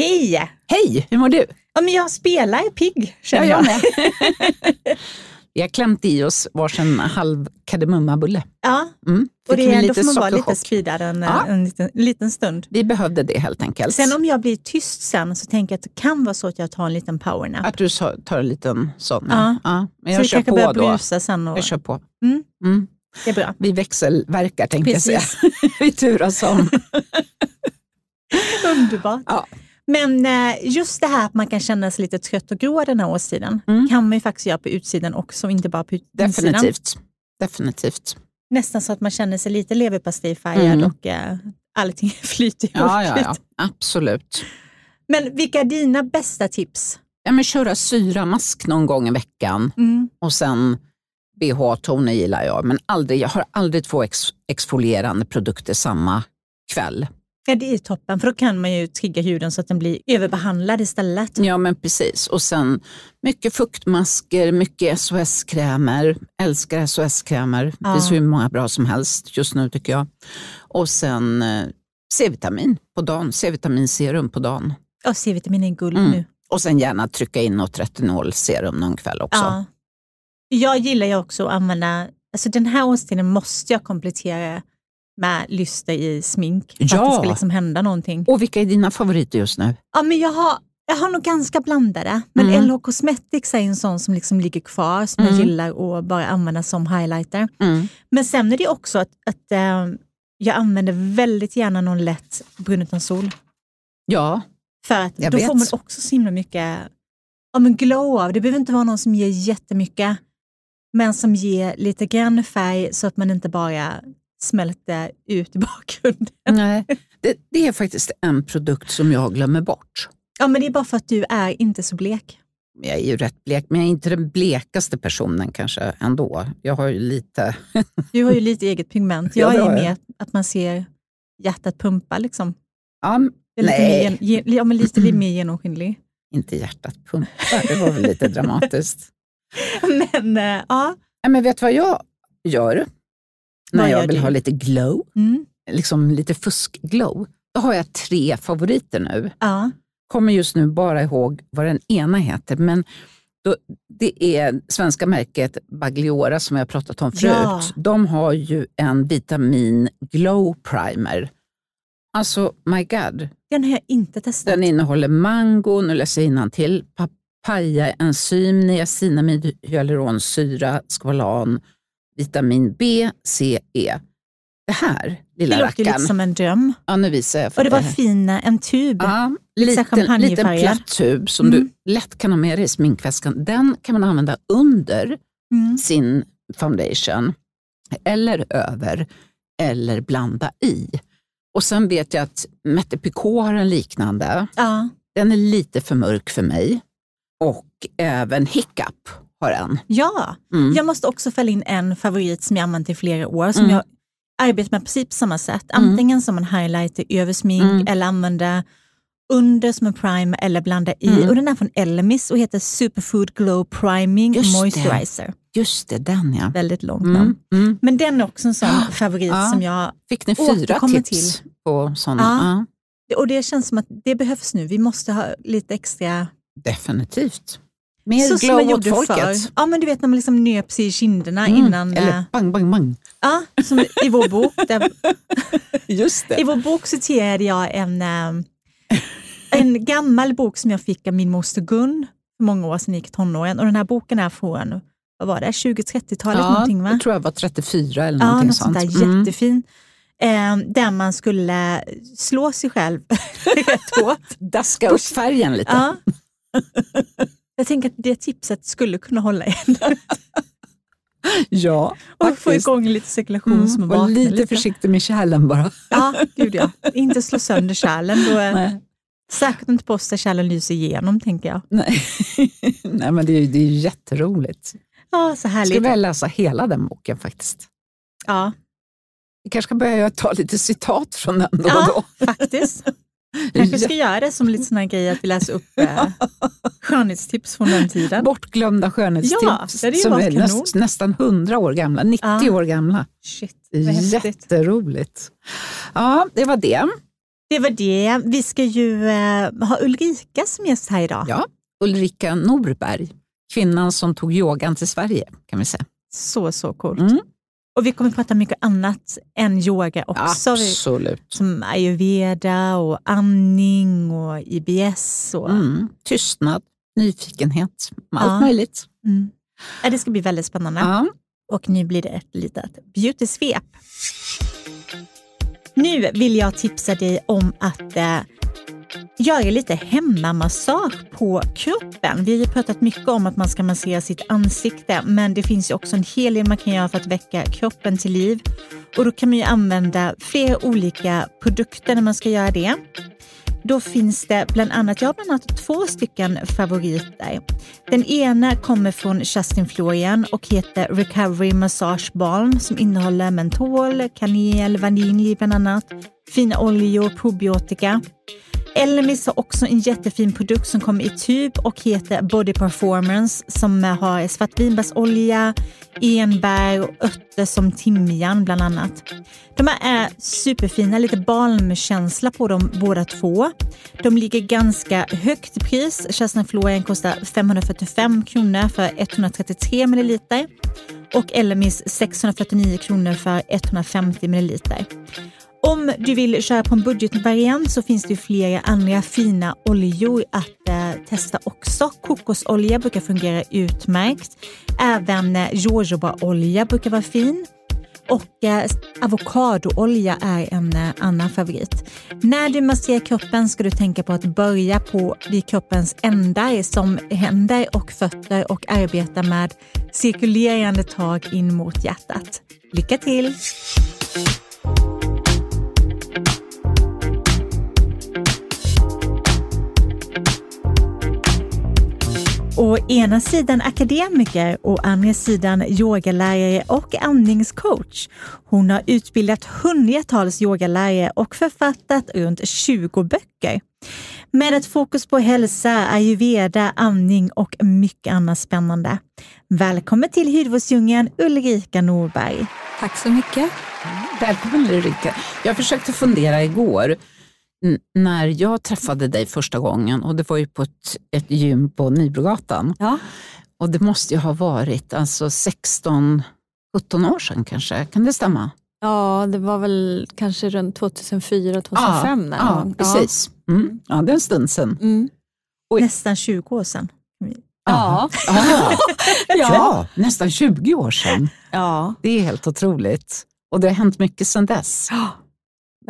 Hej! Hej, hur mår du? Ja, men jag spelar är pigg, känner Ja, jag jag. Vi har klämt i oss varsin halv kardemummabulle. Ja, Mm. och det är, då får man vara lite speedad en, Ja. en liten, liten stund. Vi behövde det helt enkelt. Sen om jag blir tyst sen så tänker jag att det kan vara så att jag tar en liten powernap. Att du så- tar en liten sån. Ja. Ja. Men så jag vi kör kanske på börjar brusa sen. Och, Jag kör på. Mm. Mm. det är bra. Vi växelverkar tänkte jag säga. Precis. Vi turas om. Underbart. Ja. Men eh, just det här att man kan känna sig lite trött och grå den här årstiden Mm. kan man ju faktiskt göra på utsidan också, inte bara på insidan. Definitivt. Definitivt. Nästan så att man känner sig lite leverpastejfärgad Mm. och eh, allting flyter ihop Ja, ja, ja. Absolut. Men vilka är dina bästa tips? Ja, men köra syramask någon gång i veckan Mm. och sen BH-toner gillar jag. Men aldrig, jag har aldrig två ex, exfolierande produkter samma kväll. Ja, det är toppen, för då kan man ju trigga huden så att den blir överbehandlad istället. Ja, men precis. Och sen mycket fuktmasker, mycket SOS-krämer. Älskar SOS-krämer. Det Ja. finns hur många bra som helst just nu tycker jag. Och sen eh, C-vitamin på dagen. C-vitaminserum på dagen. Ja, C-vitamin är guld Mm. nu. Och sen gärna trycka in något retinolserum någon kväll också. Ja. Jag gillar ju också att använda, alltså den här årstiden måste jag komplettera med lyster i smink för att Ja. det ska liksom hända någonting. Och vilka är dina favoriter just nu? Ja, men jag, har, jag har nog ganska blandade, men Mm. LH Cosmetics är en sån som liksom ligger kvar, som jag Mm. gillar att bara använda som highlighter. Mm. Men sen är det också att, att eh, jag använder väldigt gärna någon lätt brun utan sol. Ja, För att Jag då vet. får man också så himla mycket ja, men glow av. Det behöver inte vara någon som ger jättemycket, men som ger lite grann färg så att man inte bara smälter ut i bakgrunden. nej. Det, det är faktiskt en produkt som jag glömmer bort. Ja, men det är bara för att du är inte så blek. Jag är ju rätt blek, men jag är inte den blekaste personen kanske ändå. Jag har ju lite... Du har ju lite eget pigment. Ja, Jag det är mer att man ser hjärtat pumpa. Liksom. Ja, lite, Nej. mer, ja, men lite mer genomskinlig. inte hjärtat pumpar, det var väl lite dramatiskt. Men äh, ja, men vet du vad jag gör? När jag vill du? ha lite glow, mm, liksom lite fusk-glow. Då har jag tre favoriter nu. ja. Kommer just nu bara ihåg vad den ena heter, men då, det är svenska märket Bagliora som jag pratat om förut. Ja. De har ju en vitamin glow primer. Alltså, my god. Den har jag inte testat. Den innehåller mango, nu läser jag till papaya, enzym, niacinamid, hyaluronsyra, skvalan, vitamin B, C, E. Det här, det lilla låter ju lite som en dröm. Ja, nu visar jag för Och det var dig. fin, en tub. Ja, liten, liten platt tub som Mm. du lätt kan ha med dig i sminkväskan. Den kan man använda under Mm. sin foundation, eller över, eller blanda i. Och sen vet jag att Mette Picot har en liknande. Ja. Den är lite för mörk för mig. Och även Hiccup har en. ja, Mm. jag måste också fälla in en favorit som jag använt i flera år, som Mm. jag arbetar med precis på samma sätt. Antingen som en highlighter över smink Mm. eller använda under som en primer eller blanda i. Mm. Och Den är från Elemis och heter Superfood Glow Priming Just det. Moisturizer. Just det, den ja. Väldigt långt Mm. namn. Mm. Men den är också en sån favorit Ja. som jag... Fick ni fyra tips på sådana? Ja. Och det känns som att det behövs nu. Vi måste ha lite extra... Ja, definitivt. Mer så glow åt folket. förr. Ja, men du vet när man liksom nöp sig i kinderna Mm. innan... eh, Eller bang, bang, bang. Ja, som i vår bok. Där, Just I vår bok citerade jag en, eh, en gammal bok som jag fick av min moster Gun för många år sedan, jag gick i tonåren. Och den här boken är från vad var det, 20-30-talet någonting va? jag tror jag var 34 eller Ja, någonting något sånt sånt. där Mm. jättefin. Eh, där man skulle slå sig själv rätt hårt. Daska upp färgen lite. Ja. Jag tänker att det tipset skulle kunna hålla en Ja, och få faktiskt. igång lite cirkulation Mm. som Var vaknar lite försiktig med kärlen bara. Ja, gud ja. Inte slå sönder kärlen. Då är. Säkert inte på oss där kärlen lyser igenom, tänker jag. Nej. Nej, men det är, det är jätteroligt. Ja, så härligt. skulle väl läsa hela den boken faktiskt. Ja, Vi kanske ska börja ta lite citat från den då och Ja. då. faktiskt. Kanske ska göra det som lite sån här grej att vi läser upp eh, skönhetstips från den tiden. Bortglömda skönhetstips Ja, det som är näst, nästan 100 år gamla, 90 Ja. år gamla. Shit. Jätteroligt. Ja, det var det. Det var det. Vi ska ju eh, ha Ulrika som gäst här idag. Ja, Ulrika Norberg, kvinnan som tog yogan till Sverige kan vi säga. Så, så coolt. Mm. Och vi kommer prata mycket annat än yoga också. Absolut. Som ayurveda och andning och IBS. Och, Mm. Tystnad, nyfikenhet, allt Ja. möjligt. Mm. Ja, det ska bli väldigt spännande. Ja. Och nu blir det ett litet beauty-svep. Nu vill jag tipsa dig om att eh, göra lite hemmamassage på kroppen. Vi har ju pratat mycket om att man ska massera sitt ansikte, men det finns ju också en hel del man kan göra för att väcka kroppen till liv. Och då kan man ju använda flera olika produkter när man ska göra det. Då finns det bland annat, jag har bland annat två stycken favoriter. Den ena kommer från Justin Florian och heter Recovery Massage Balm som innehåller mentol, kanel, vanilj bland annat, fina oljor, probiotika. Elemis har också en jättefin produkt som kommer i tub och heter Body Performance som har svartvinbärsolja, enbär och örter som timjan bland annat. De här är superfina, lite balmkänsla på dem båda två. De ligger ganska högt i pris. Kerstin Florian kostar 545 kronor för 133 milliliter och Elmis 649 kronor för 150 milliliter. Om du vill köra på en budgetvariant så finns det ju flera andra fina oljor att eh, testa också. Kokosolja brukar fungera utmärkt. Även eh, jojobaolja brukar vara fin. Och eh, avokadoolja är en eh, annan favorit. När du masserar kroppen ska du tänka på att börja på vid kroppens ändar som händer och fötter och arbeta med cirkulerande tag in mot hjärtat. Lycka till! Å ena sidan akademiker och andra sidan yogalärare och andningscoach. Hon har utbildat hundratals yogalärare och författat runt 20 böcker. Med ett fokus på hälsa, ayurveda, andning och mycket annat spännande. Välkommen till Hudvårdsdjungeln Ulrika Norberg. Tack så mycket. Välkommen Ulrika. Jag försökte fundera igår när jag träffade dig första gången och det var ju på ett, ett gym på Nybrogatan. Ja. Och det måste ju ha varit alltså 16, 17 år sedan kanske. Kan det stämma? ja, det var väl kanske runt 2004, 2005. ja, ja, precis. Mm. Ja, det är en stund sedan. Mm. Nästan 20 år sedan. Ja. Ja. Ja. ja, nästan 20 år sedan. ja, Det är helt otroligt. Och det har hänt mycket sedan dess.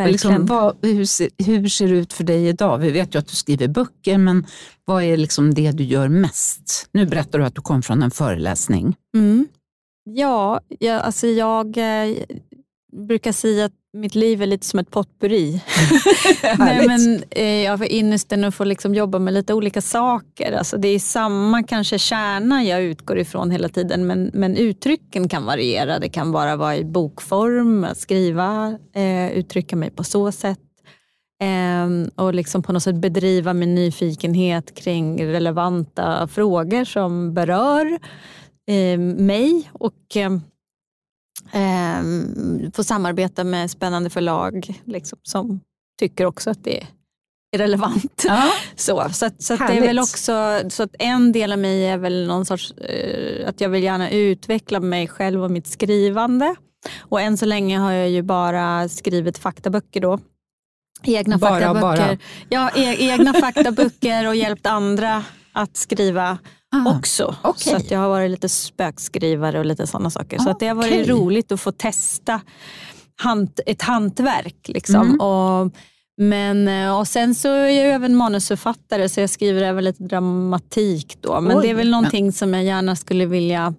Liksom, vad, hur, ser, hur ser det ut för dig idag? Vi vet ju att du skriver böcker, men vad är liksom det du gör mest? Nu berättar du att du kom från en föreläsning. Mm. Ja, jag, alltså jag eh, brukar säga att mitt liv är lite som ett potpurri. Nej, men, eh, jag har ynnesten att få liksom jobba med lite olika saker. Alltså det är samma kanske kärna jag utgår ifrån hela tiden men, men uttrycken kan variera. Det kan bara vara i bokform, att skriva, eh, uttrycka mig på så sätt. Eh, och liksom på något sätt bedriva min nyfikenhet kring relevanta frågor som berör eh, mig och eh, få samarbeta med spännande förlag liksom, som tycker också att det är relevant. Ja. Så, så, att, så att det är väl också, så att en del av mig är väl någon sorts, eh, att jag vill gärna utveckla mig själv och mitt skrivande. Och än så länge har jag ju bara skrivit faktaböcker då. Egna Bara faktaböcker. bara. Ja, e- egna faktaböcker och hjälpt andra att skriva Ah, också. okej. Så att jag har varit lite spökskrivare och lite sådana saker. Så att det har varit roligt att få testa hant, ett hantverk. Liksom. Mm. Och, men, eh, och sen så är jag även manusförfattare så jag skriver även lite dramatik. Då. Men Oj, det är väl någonting som jag gärna skulle vilja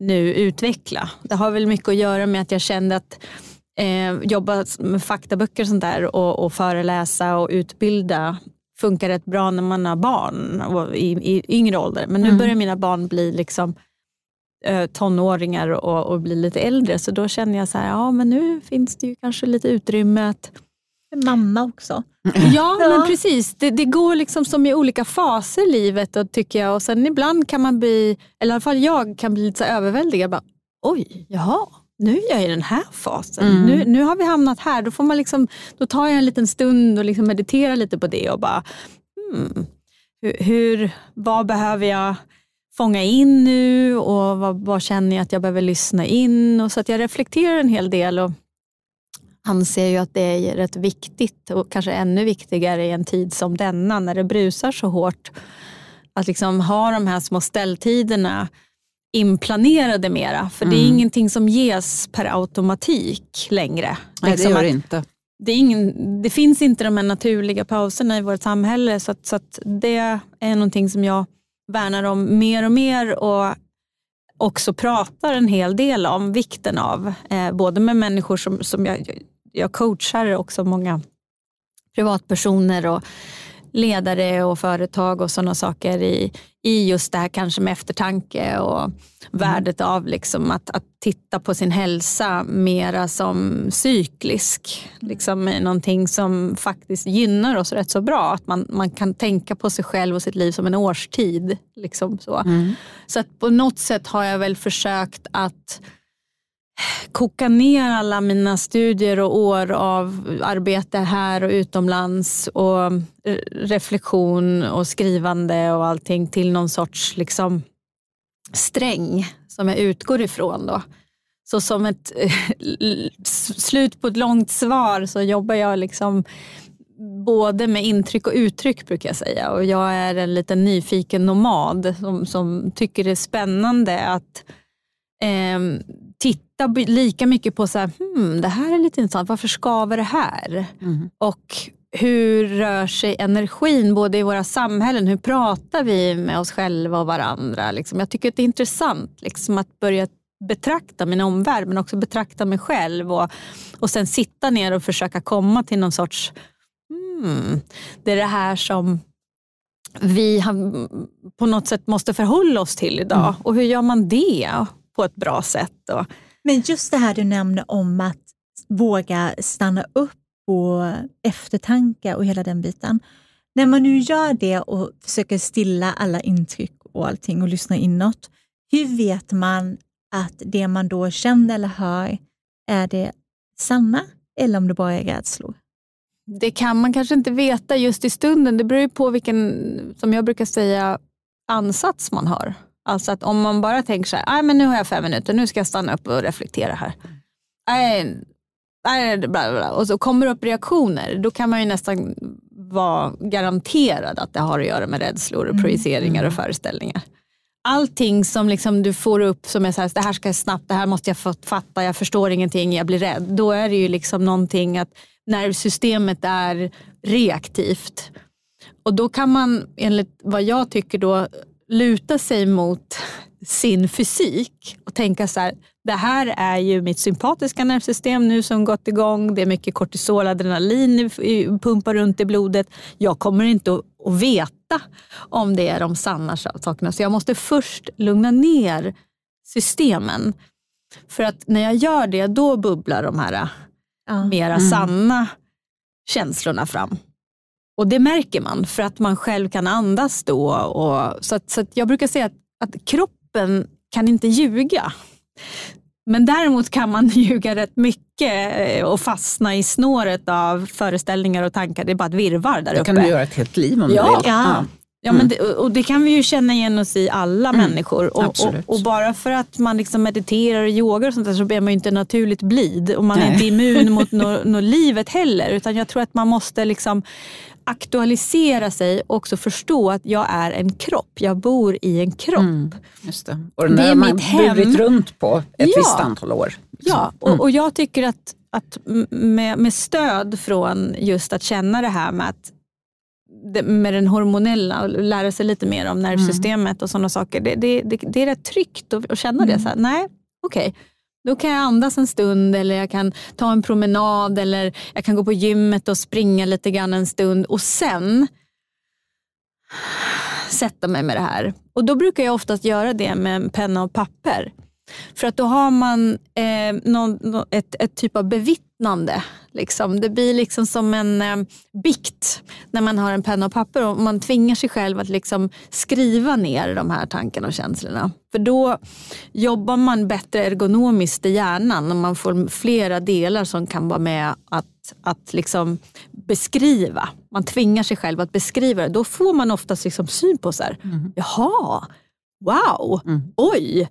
nu utveckla. Det har väl mycket att göra med att jag kände att eh, jobba med faktaböcker och sånt där och, och föreläsa och utbilda funkar rätt bra när man har barn i, i yngre ålder. Men nu Mm. börjar mina barn bli liksom eh, tonåringar och, och bli lite äldre så då känner jag så här, ja men nu finns det ju kanske lite utrymme att Mamma också. Ja, Ja. men precis. Det, det går liksom som i olika faser i livet och tycker jag. Och sen ibland kan man bli, eller i alla fall jag kan bli lite så överväldigad. Bara, Oj, jaha, nu är jag i den här fasen. Mm. Nu, nu har vi hamnat här. Då, får man liksom, då tar jag en liten stund och liksom mediterar lite på det och bara, hmm, hur, hur, vad behöver jag fånga in nu och vad, vad, känner jag att jag behöver lyssna in? Och så att jag reflekterar en hel del och anser ju att det är rätt viktigt och kanske ännu viktigare i en tid som denna när det brusar så hårt. Att liksom ha de här små ställtiderna inplanerade mera. För mm. det är mm. ingenting som ges per automatik längre. Nej, liksom det gör det inte. Det, ingen, det, finns inte de här naturliga pauserna i vårt samhälle så, att, så att det är någonting som jag värnar om mer och mer och också pratar en hel del om vikten av. Eh, både med människor som, som jag, jag coachar också många privatpersoner och ledare och företag och sådana saker i, i just det här kanske med eftertanke och mm. värdet av liksom att, att titta på sin hälsa mera som cyklisk. Liksom någonting som faktiskt gynnar oss rätt så bra. Att man, man kan tänka på sig själv och sitt liv som en årstid. Liksom så mm. så att på något sätt har jag väl försökt att koka ner alla mina studier och år av arbete här och utomlands och eh, reflektion och skrivande och allting till någon sorts liksom sträng som jag utgår ifrån. Då. Så som ett eh, slut på ett långt svar så jobbar jag liksom både med intryck och uttryck brukar jag säga. Och jag är en liten nyfiken nomad som, som tycker det är spännande att eh, titta lika mycket på så här, hmm, det här är lite intressant, varför skaver det här? Mm. Och hur rör sig energin både i våra samhällen? Hur pratar vi med oss själva och varandra? Liksom, jag tycker att det är intressant liksom, att börja betrakta min omvärld men också betrakta mig själv och, och sen sitta ner och försöka komma till någon sorts, hmm, det är det här som vi har, på något sätt måste förhålla oss till idag. Mm. Och hur gör man det? på ett bra sätt. Och... Men just det här du nämner om att våga stanna upp och eftertanke och hela den biten. När man nu gör det och försöker stilla alla intryck och allting och lyssna inåt, hur vet man att det man då känner eller hör är det sanna eller om det bara är rädslor? Det kan man kanske inte veta just i stunden. Det beror ju på vilken, som jag brukar säga, ansats man har. Alltså att om man bara tänker så här, men nu har jag fem minuter, nu ska jag stanna upp och reflektera här. Nej, bla, bla, bla. Och så kommer det upp reaktioner, då kan man ju nästan vara garanterad att det har att göra med rädslor, och mm. projiceringar och mm. föreställningar. Allting som liksom du får upp som är så här, det här ska jag snabbt, det här måste jag fatta, jag förstår ingenting, jag blir rädd. Då är det ju liksom någonting att nervsystemet är reaktivt. Och då kan man enligt vad jag tycker då luta sig mot sin fysik och tänka så här, det här är ju mitt sympatiska nervsystem nu som gått igång. Det är mycket kortisol, adrenalin pumpar runt i blodet. Jag kommer inte att veta om det är de sanna sakerna. Så jag måste först lugna ner systemen. För att när jag gör det, då bubblar de här ja. mera mm. sanna känslorna fram. Och det märker man för att man själv kan andas då. Och, så att, så att jag brukar säga att, att kroppen kan inte ljuga. Men däremot kan man ljuga rätt mycket eh, och fastna i snåret av föreställningar och tankar. Det är bara ett virrvarr där uppe. Det kan du göra ett helt liv om ja. du vill. Ja. Ja, mm. men det, och det kan vi ju känna igen oss i alla mm. människor. Och, och, och, bara för att man liksom mediterar och yogar och sånt där så blir man ju inte naturligt blid. Och man Nej. är inte immun mot no, no livet heller. Utan jag tror att man måste liksom aktualisera sig och också förstå att jag är en kropp. Jag bor i en kropp. Mm, just det. Och den det är man burit runt på ett ja. visst antal år. Liksom. Ja, och, mm. och jag tycker att, att med, med stöd från just att känna det här med att med den hormonella och lära sig lite mer om nervsystemet mm. och sådana saker. Det, det, det, det, är rätt tryggt att, att känna det. Så här, nej, okej. Okay då kan jag andas en stund eller jag kan ta en promenad eller jag kan gå på gymmet och springa lite grann en stund och sen sätta mig med det här. Och Då brukar jag oftast göra det med en penna och papper. För att då har man eh, någon, ett, ett typ av bevittnande. Liksom. Det blir liksom som en eh, bikt när man har en penna och papper och man tvingar sig själv att liksom skriva ner de här tankarna och känslorna. För då jobbar man bättre ergonomiskt i hjärnan och man får flera delar som kan vara med att, att liksom beskriva. Man tvingar sig själv att beskriva det. Då får man oftast liksom syn på så här, mm. jaha, wow, mm. oj.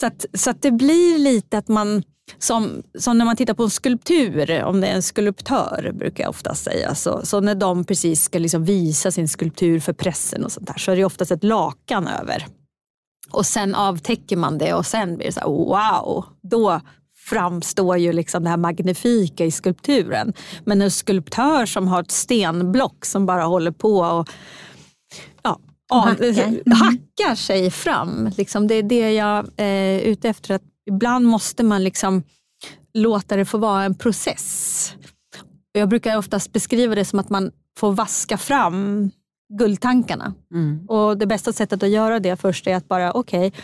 Så, att, så att det blir lite att man, som, som när man tittar på en skulptur, om det är en skulptör brukar jag ofta säga, så, så när de precis ska liksom visa sin skulptur för pressen och sånt där, så är det oftast ett lakan över. Och sen avtäcker man det och sen blir det så här, wow, då framstår ju liksom det här magnifika i skulpturen. Men en skulptör som har ett stenblock som bara håller på och hackar. Mm. hackar sig fram. Liksom det är det jag är ute efter. Att ibland måste man liksom låta det få vara en process. Jag brukar oftast beskriva det som att man får vaska fram guldtankarna. Mm. Och Det bästa sättet att göra det först är att bara, okej, okay,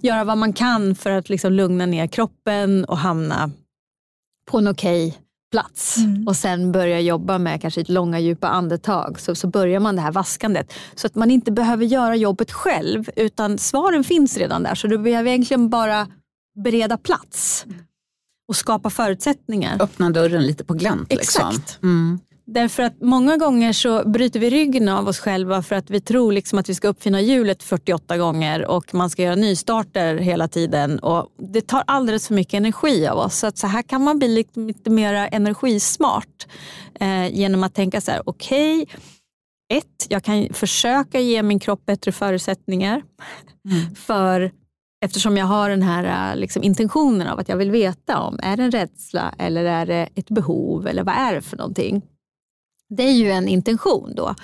göra vad man kan för att liksom lugna ner kroppen och hamna på en okej okay plats mm. och sen börja jobba med kanske ett långa djupa andetag så, så börjar man det här vaskandet. Så att man inte behöver göra jobbet själv utan svaren finns redan där så du behöver egentligen bara bereda plats mm. och skapa förutsättningar. Öppna dörren lite på glänt. Liksom. Exakt. Mm. Därför att många gånger så bryter vi ryggen av oss själva för att vi tror liksom att vi ska uppfinna hjulet 48 gånger och man ska göra nystarter hela tiden. Och det tar alldeles för mycket energi av oss. Så, att så här kan man bli lite, lite mer energismart eh, genom att tänka så här, okej, okay, ett, jag kan försöka ge min kropp bättre förutsättningar. Mm. för Eftersom jag har den här liksom, intentionen av att jag vill veta om, är det en rädsla eller är det ett behov eller vad är det för någonting? Det är ju en intention då.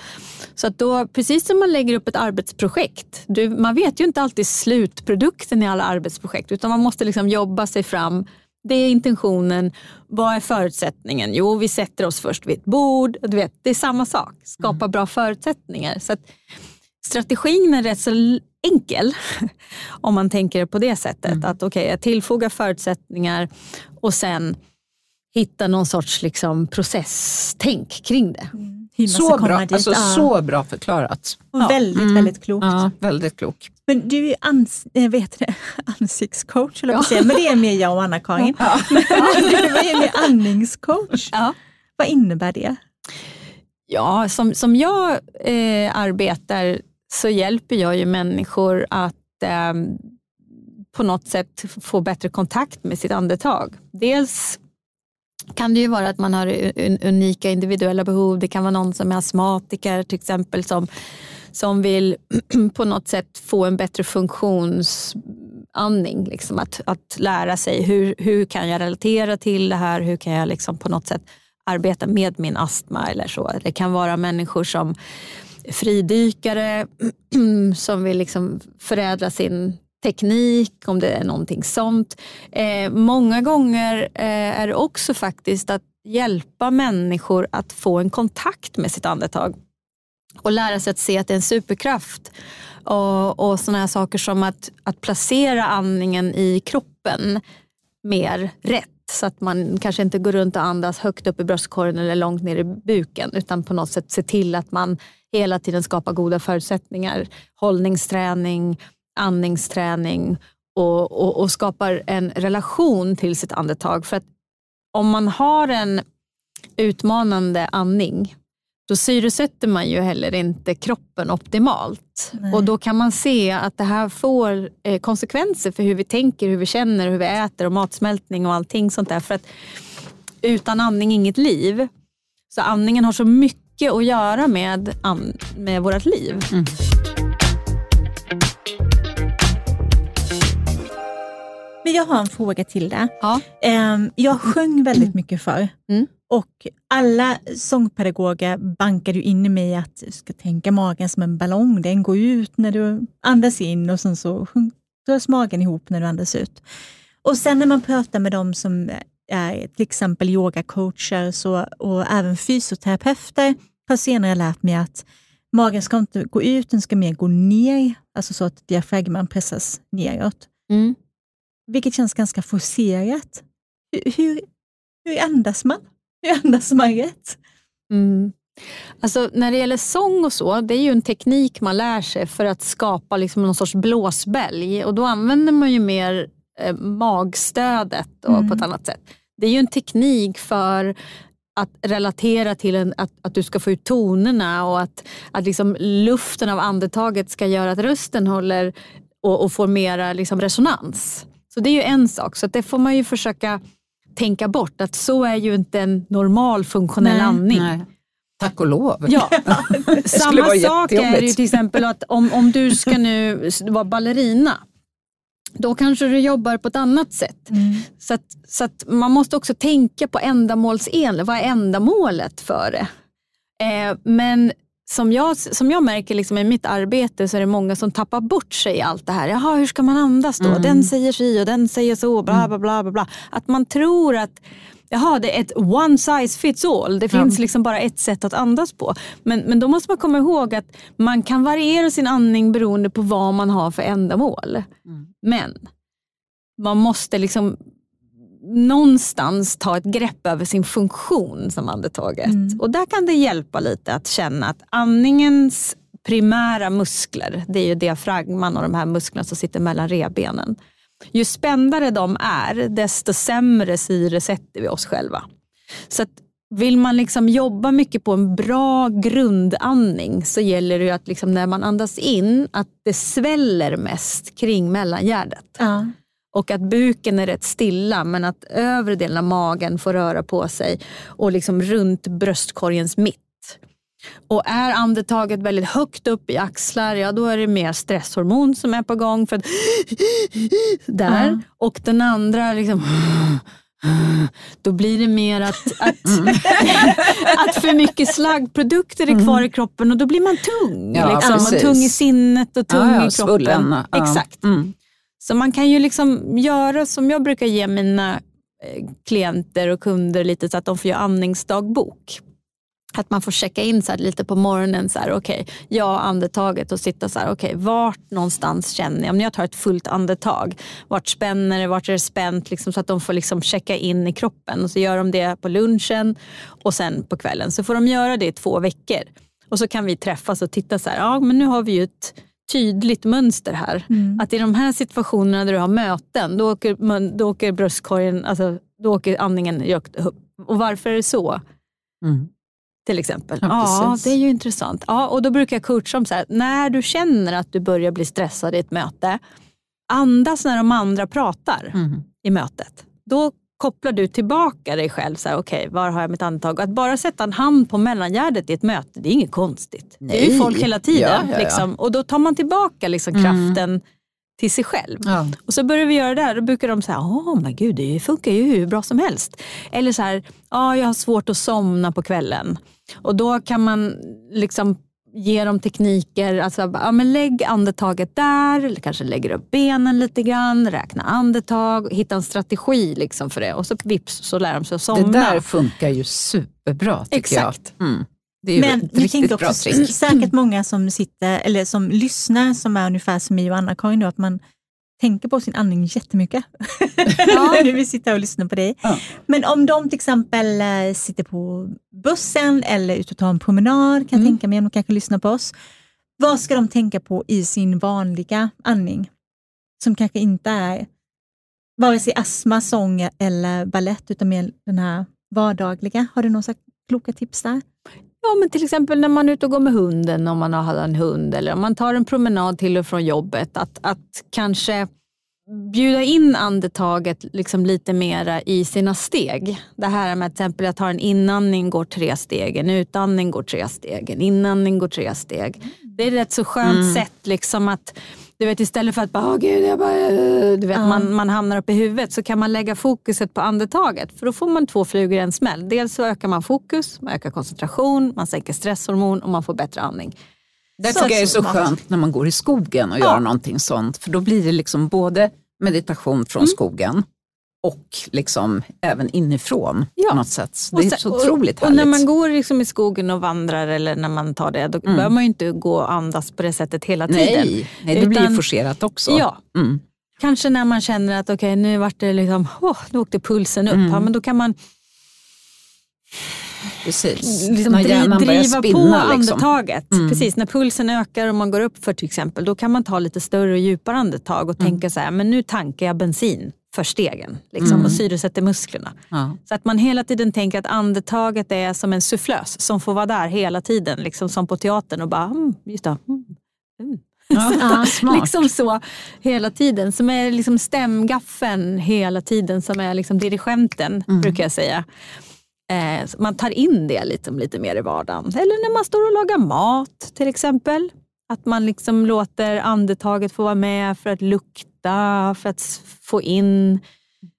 Så att då, precis som man lägger upp ett arbetsprojekt, du, man vet ju inte alltid slutprodukten i alla arbetsprojekt utan man måste liksom jobba sig fram. Det är intentionen. Vad är förutsättningen? Jo, vi sätter oss först vid ett bord. Du vet, det är samma sak, skapa mm. bra förutsättningar. Så att, strategin är rätt så enkel om man tänker på det sättet. Mm. Att okay, jag tillfogar förutsättningar och sen hitta någon sorts liksom, processtänk kring det. Mm. Så bra, alltså, så bra förklarat. Ja. Väldigt, mm. väldigt klokt. Ja, väldigt klok. Men du är ans äh, vet det, ansiktscoach, eller ja. säga. men det är mer jag och Anna-Karin. Ja. du är mer andningscoach. Ja. Vad innebär det? Ja, som, som jag eh, arbetar så hjälper jag ju människor att eh, på något sätt få bättre kontakt med sitt andetag. Dels kan det ju vara att man har unika individuella behov. Det kan vara någon som är astmatiker till exempel som, som vill på något sätt få en bättre funktionsandning. Liksom att, att lära sig hur, hur kan jag relatera till det här? Hur kan jag liksom på något sätt arbeta med min astma eller så. Det kan vara människor som fridykare som vill liksom förädla sin teknik, om det är någonting sånt. Eh, många gånger eh, är det också faktiskt att hjälpa människor att få en kontakt med sitt andetag och lära sig att se att det är en superkraft. Och, och sådana här saker som att, att placera andningen i kroppen mer rätt så att man kanske inte går runt och andas högt upp i bröstkorgen eller långt ner i buken utan på något sätt se till att man hela tiden skapar goda förutsättningar. Hållningsträning, andningsträning och, och, och skapar en relation till sitt andetag. För att om man har en utmanande andning då syresätter man ju heller inte kroppen optimalt. Nej. Och då kan man se att det här får eh, konsekvenser för hur vi tänker, hur vi känner, hur vi äter och matsmältning och allting sånt där. För att utan andning inget liv. Så andningen har så mycket att göra med, med vårt liv. Mm. Men jag har en fråga till dig. Ja. Ehm, jag sjöng väldigt mycket förr. Mm. Och alla sångpedagoger bankade in i mig att du ska tänka magen som en ballong. Den går ut när du andas in och sen så dras magen ihop när du andas ut. Och sen när man pratar med de som är till exempel yogacoacher så, och även fysioterapeuter har senare lärt mig att magen ska inte gå ut, den ska mer gå ner, alltså så att diafragman pressas neråt. Mm. Vilket känns ganska forcerat. Hur, hur, hur andas man? Hur andas man rätt? Mm. Alltså, när det gäller sång och så, det är ju en teknik man lär sig för att skapa liksom någon sorts blåsbälg. Och då använder man ju mer eh, magstödet och Mm. på ett annat sätt. Det är ju en teknik för att relatera till en, att, att du ska få ut tonerna och att, att liksom luften av andetaget ska göra att rösten håller och, och får mera liksom resonans. Så det är ju en sak. Så att det får man ju försöka tänka bort. Att så är ju inte en normal funktionell Nej, andning. Nej. Tack och lov. Ja. Samma sak är ju till exempel att om, om du ska nu vara ballerina, då kanske du jobbar på ett annat sätt. Så, att, så att man måste också tänka på ändamålsenligt. Vad är ändamålet för det? Eh, men som jag, som jag märker liksom i mitt arbete så är det många som tappar bort sig i allt det här. Jaha, hur ska man andas då? Mm. Den säger si och den säger så. Bla, bla, bla, bla, bla. Att man tror att Jaha, det är ett one size fits all. Det finns liksom bara ett sätt att andas på. Men, men då måste man komma ihåg att man kan variera sin andning beroende på vad man har för ändamål. Mm. Men man måste liksom någonstans ta ett grepp över sin funktion som andetaget. Mm. Och där kan det hjälpa lite att känna att andningens primära muskler, det är ju diafragman och de här musklerna som sitter mellan revbenen. Ju spändare de är, desto sämre syre sätter vi oss själva. Så vill man liksom jobba mycket på en bra grundandning så gäller det ju att liksom när man andas in att det sväller mest kring mellangärdet. Ja. Och att buken är rätt stilla men att övre delen av magen får röra på sig och liksom runt bröstkorgens mitt. Och är andetaget väldigt högt upp i axlar, ja då är det mer stresshormon som är på gång. För att där. Ja. Och den andra liksom då blir det mer att, att, att för mycket slaggprodukter är kvar i kroppen och då blir man tung. Ja, liksom, och tung i sinnet och tung Ja, ja, i kroppen. svullen. Exakt. Mm. Så man kan ju liksom göra som jag brukar ge mina eh, klienter och kunder lite så att de får göra andningsdagbok. Att man får checka in så här lite på morgonen, så här, okej, ja andetaget och sitta så här, okej, vart någonstans känner jag, om jag tar ett fullt andetag, vart spänner det, vart är det spänt, liksom, så att de får liksom checka in i kroppen. Och så gör de det på lunchen och sen på kvällen. Så får de göra det i två veckor. Och så kan vi träffas och titta så här, ja men nu har vi ju ett tydligt mönster här. Mm. Att i de här situationerna där du har möten, då åker, då åker bröstkorgen, alltså, då åker andningen högt upp. Och varför är det så? Mm. Till exempel. Ja, Ja, det är ju intressant. Ja, och då brukar jag coacha om så här, när du känner att du börjar bli stressad i ett möte, andas när de andra pratar Mm. i mötet. Då kopplar du tillbaka dig själv. så här, Okej, var har jag mitt andetag? Att bara sätta en hand på mellangärdet i ett möte, det är inget konstigt. Det är ju Nej. folk hela tiden. Ja, ja, ja. Liksom. Och då tar man tillbaka liksom, Mm. kraften till sig själv. Och så börjar vi göra det här, då brukar de säga, åh men gud det funkar ju hur bra som helst. Eller så här, ja jag har svårt att somna på kvällen. Och då kan man liksom ge dem tekniker, alltså, ja, men lägg andetaget där, eller kanske lägger upp benen lite grann, räkna andetag, hitta en strategi liksom för det. Och så vips så lär de sig att somna. Det där funkar ju superbra tycker Exakt. jag. Mm. Det är ju Men ett jag riktigt tänker bra också trick. säkert många som sitter eller som lyssnar som är ungefär som mig och Anna-Karin, att man tänker på sin andning jättemycket. När vi sitter och lyssnar på dig. Ja. Men om de till exempel eh, sitter på bussen eller ute och tar en promenad, kan jag Mm. tänka mig, om de kanske lyssnar på oss. Vad ska de tänka på i sin vanliga andning? Som kanske inte är vare sig astma, sång eller ballett, utan mer den här vardagliga. Har du några kloka tips där? Ja, men till exempel när man är ute och går med hunden, om man har en hund, eller om man tar en promenad till och från jobbet. Att, att kanske bjuda in andetaget liksom lite mera i sina steg. Det här med till exempel att ha en inandning går tre steg, en utandning går tre steg, en inandning går tre steg. Det är ett rätt så skönt Mm. sätt liksom att du vet, istället för att bara, "Åh, gud, jag bara, du vet, Ja. man, man hamnar upp i huvudet så kan man lägga fokuset på andetaget. För då får man två flugor i en smäll. Dels så ökar man fokus, man ökar koncentration, man sänker stresshormon och man får bättre andning. Det tycker jag är så skönt när man går i skogen och Ja. gör någonting sånt. För då blir det liksom både meditation från Mm. skogen och liksom även inifrån Ja. på något sätt. Det är så otroligt och, och härligt. när man går liksom i skogen och vandrar eller när man tar det, då Mm. behöver man ju inte gå och andas på det sättet hela tiden. nej, nej, det blir Utan- ju forcerat också. Ja, Mm. Kanske när man känner att okej okay, nu vart det liksom, oh, nu åkte pulsen upp. Mm. Ja, men då kan man Precis. Liksom dri driva spinna, på liksom. andetaget. Mm. Precis, när pulsen ökar och man går upp för till exempel, då kan man ta lite större och djupare andetag och mm. tänka så här, men nu tankar jag bensin för stegen liksom, mm. och syresätter musklerna. Ja. Så att man hela tiden tänker att andetaget är som en sufflös som får vara där hela tiden, liksom som på teatern och bara, mm, just det, mm, mm. Ja, liksom så hela tiden. Som är liksom stämgaffeln hela tiden som är liksom dirigenten mm. brukar jag säga. Eh, man tar in det liksom lite mer i vardagen. Eller när man står och lagar mat till exempel. Att man liksom låter andetaget få vara med för att lukta, för att få in.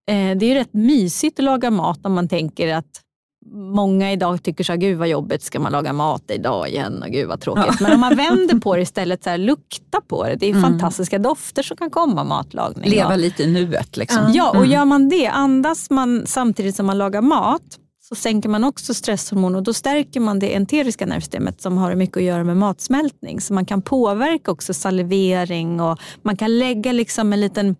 Eh, det är ju rätt mysigt att laga mat om man tänker att många idag tycker så här, gud vad jobbigt, ska man laga mat idag igen? Och gud vad tråkigt. Ja. Men om man vänder på det istället, så här, lukta på det. Det är mm. fantastiska dofter som kan komma matlagning. Leva lite i nuet. Liksom. Ja, och mm. gör man det, andas man samtidigt som man lagar mat, så sänker man också stresshormon och då stärker man det enteriska nervsystemet som har mycket att göra med matsmältning. Så man kan påverka också salivering och man kan lägga liksom en liten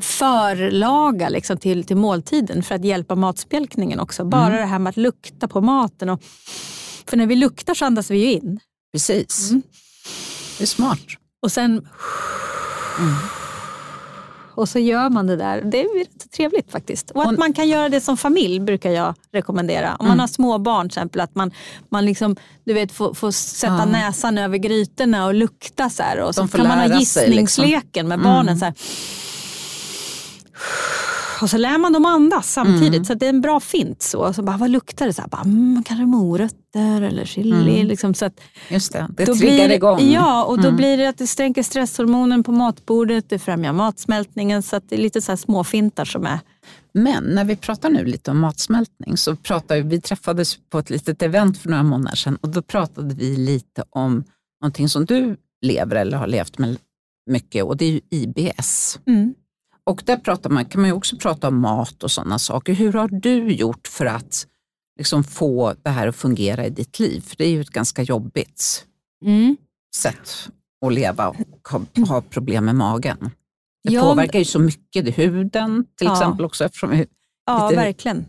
förlaga liksom till, till måltiden för att hjälpa matspjälkningen också. Bara mm. det här med att lukta på maten. Och, för när vi luktar så andas vi ju in. Precis. Mm. Det är smart. Och sen mm och så gör man det där. Det är rätt trevligt faktiskt. Och att man kan göra det som familj brukar jag rekommendera. Om man mm. har små barn till exempel, att man, man liksom, du vet, får, får sätta ja. näsan över grytorna och lukta så här. Och så kan man ha gissningsleken liksom. med barnen. Mm. Så här och så lär man dem andas samtidigt. Mm. Så det är en bra fint. Så, så bara, vad luktar det? Så här, bara, mm, kanske morötter eller chili. Mm. Liksom, så att, Just det, det triggar igång. Ja, och då mm. blir det att det stänker stresshormonen på matbordet, det främjar matsmältningen. Så det är lite så här småfintar som är men när vi pratar nu lite om matsmältning så pratade vi träffades på ett litet event för några månader sedan och då pratade vi lite om någonting som du lever eller har levt med mycket och det är ju IBS. Mm. Och där pratar man, kan man ju också prata om mat och sådana saker. Hur har du gjort för att liksom få det här att fungera i ditt liv? För det är ju ett ganska jobbigt mm. sätt att leva och ha, problem med magen. Det ja, påverkar ju så mycket, huden till ja. exempel också eftersom vi är ja, verkligen.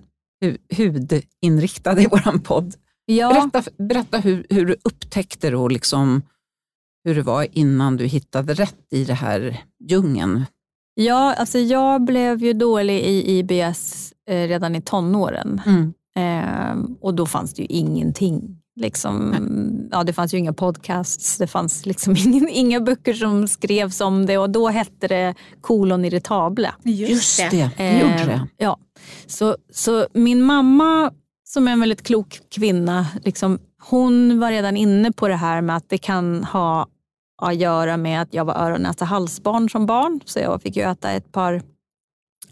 hudinriktade i vår podd. Ja. Berätta, berätta hur, hur du upptäckte det och liksom hur det var innan du hittade rätt i det här djungeln Ja, alltså jag blev ju dålig i IBS eh, redan i tonåren. Mm. Eh, och då fanns det ju ingenting. Liksom, ja, det fanns ju inga podcasts, det fanns liksom ingen, inga böcker som skrevs om det och då hette det kolon irritabla. Just det, eh, gjorde det. Ja. Så, så min mamma som är en väldigt klok kvinna, liksom, hon var redan inne på det här med att det kan ha att göra med att jag var öron, näsa, halsbarn som barn. Så jag fick ju äta ett par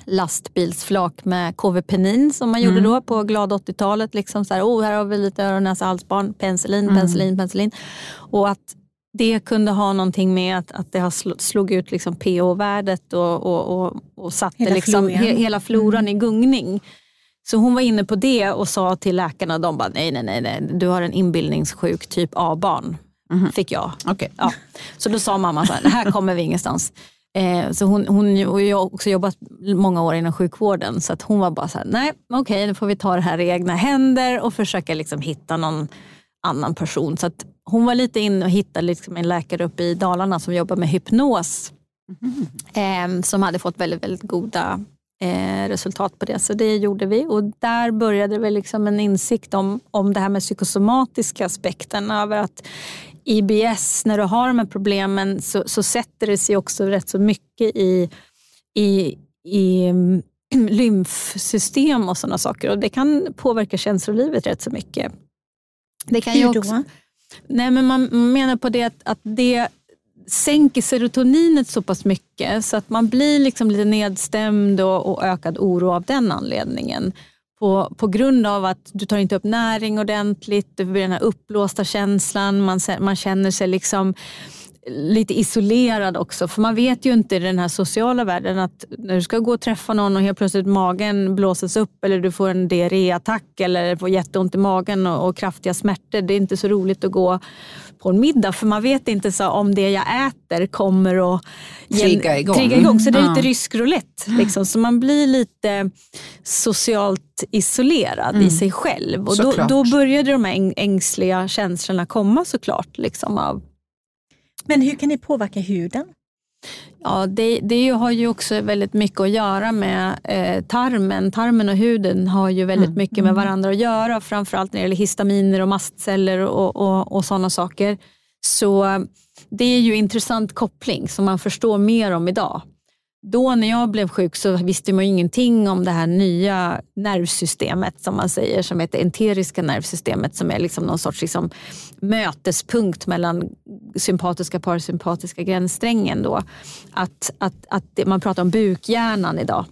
lastbilsflak med KV-penin som man mm. gjorde då på glada 80-talet. Liksom så här, oh, här har vi lite öron, näsa, halsbarn, penicillin, mm. penicillin, penicillin. Och att det kunde ha någonting med att, att det har slog ut liksom pH-värdet och, och, och, och satte hela liksom floran, he, hela floran mm. i gungning. Så hon var inne på det och sa till läkarna, de bara nej, nej, nej, nej. du har en inbildningssjuk typ A-barn. Mm. Fick jag. Okay. Ja. Så då sa mamma så här, här kommer vi ingenstans. Eh, så hon, hon och jag har också jobbat många år inom sjukvården så att hon var bara så här, nej okej okay, nu får vi ta det här i egna händer och försöka liksom hitta någon annan person. Så att hon var lite inne och hittade liksom en läkare uppe i Dalarna som jobbar med hypnos. Mm. Eh, som hade fått väldigt, väldigt goda eh, resultat på det. Så det gjorde vi och där började väl liksom en insikt om, om det här med psykosomatiska aspekten över att IBS, när du har de här problemen så, så sätter det sig också rätt så mycket i, i, i mm, lymfsystem och sådana saker och det kan påverka känslolivet rätt så mycket. Det kan Hur också? Nej, men man menar på det att, att det sänker serotoninet så pass mycket så att man blir liksom lite nedstämd och, och ökad oro av den anledningen på, på grund av att du tar inte upp näring ordentligt, det blir den här uppblåsta känslan, man, man känner sig liksom lite isolerad också. För man vet ju inte i den här sociala världen att när du ska gå och träffa någon och helt plötsligt magen blåses upp eller du får en diarréattack eller får jätteont i magen och, och, kraftiga smärtor. Det är inte så roligt att gå på en middag för man vet inte så om det jag äter kommer att trigga igång. Trigga igång. Så det är lite mm. rysk roulette. Liksom. Så man blir lite socialt isolerad mm. i sig själv. Och då, då började de här ängsliga känslorna komma såklart. Liksom, av men hur kan det påverka huden? Ja, det, det har ju också väldigt mycket att göra med eh, tarmen. Tarmen och huden har ju väldigt mm. mycket med mm. varandra att göra. Framförallt när det gäller histaminer och mastceller och, och, och sådana saker. Så det är ju intressant koppling som man förstår mer om idag. Då när jag blev sjuk så visste man ingenting om det här nya nervsystemet som man säger, som heter enteriska nervsystemet som är liksom någon sorts liksom mötespunkt mellan sympatiska och parasympatiska gränssträngen. Då. Att, att, att man pratar om bukhjärnan idag.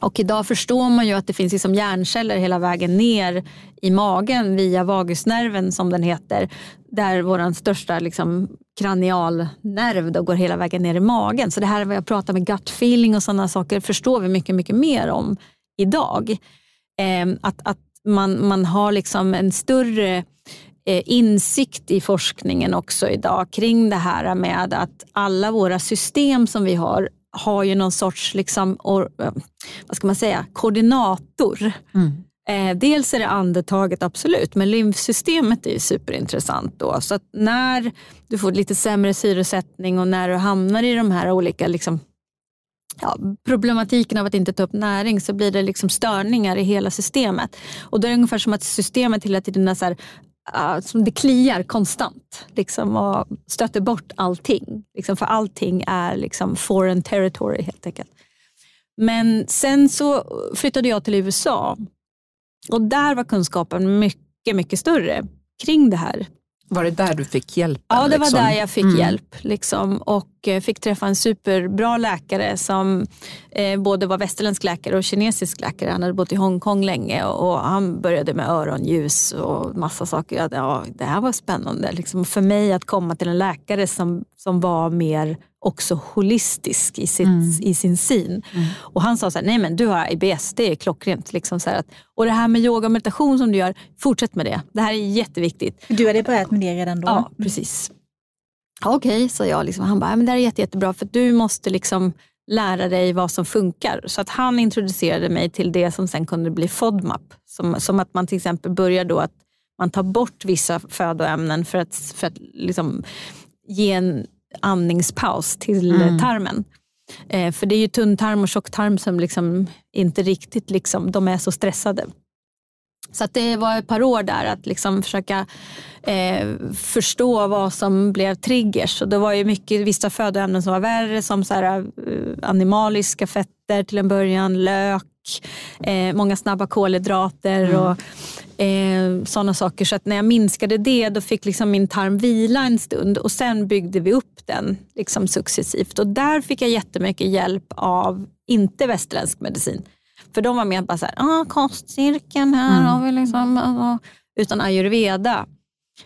Och idag förstår man ju att det finns liksom hjärnceller hela vägen ner i magen via vagusnerven som den heter. Där vår största liksom, kranialnerv då går hela vägen ner i magen. Så det här vad jag pratar med gut feeling och sådana saker förstår vi mycket, mycket mer om idag. Eh, att, att man, man har liksom en större eh, insikt i forskningen också idag kring det här med att alla våra system som vi har har ju någon sorts liksom, or, eh, vad ska man säga, koordinator. Mm. Eh, dels är det andetaget absolut, men lymfsystemet är superintressant. Då. Så att när du får lite sämre syresättning och när du hamnar i de här olika liksom, ja, problematiken av att inte ta upp näring så blir det liksom störningar i hela systemet. Och då är det ungefär som att systemet hela tiden är så här, uh, som det kliar konstant liksom, och stöter bort allting. Liksom, för allting är liksom foreign territory helt enkelt. Men sen så flyttade jag till USA och där var kunskapen mycket, mycket större kring det här. Var det där du fick hjälp? Ja, det var liksom? där jag fick mm. hjälp. Liksom, och eh, fick träffa en superbra läkare som eh, både var västerländsk läkare och kinesisk läkare. Han hade bott i Hongkong länge och, och han började med öronljus och massa saker. Ja, det här var spännande. Liksom, för mig att komma till en läkare som, som var mer också holistisk i, sitt, mm. i sin syn. Mm. Och han sa så här, nej men du har IBS, det är klockrent. Liksom så att, och det här med yoga och meditation som du gör, fortsätt med det. Det här är jätteviktigt. Du hade börjat med det redan då? Ja, precis. Okej, okay, sa jag. Liksom. Han bara, men det här är jätte, jättebra för du måste liksom lära dig vad som funkar. Så att han introducerade mig till det som sen kunde bli FODMAP. Som, som att man till exempel börjar då att man tar bort vissa födoämnen för att, för att liksom ge en andningspaus till mm. tarmen. Eh, för det är ju tunntarm och tjocktarm som liksom inte riktigt liksom, de är så stressade. Så det var ett par år där att liksom försöka eh, förstå vad som blev triggers. Och det var ju mycket vissa födoämnen som var värre som så här, uh, animaliska fetter till en början, lök, eh, många snabba kolhydrater mm. och eh, sådana saker. Så att när jag minskade det då fick liksom min tarm vila en stund och sen byggde vi upp den liksom successivt. Och där fick jag jättemycket hjälp av, inte västerländsk medicin, för de var mer bara så här, ah, kostcirkeln här mm. har vi liksom, alltså, utan ayurveda.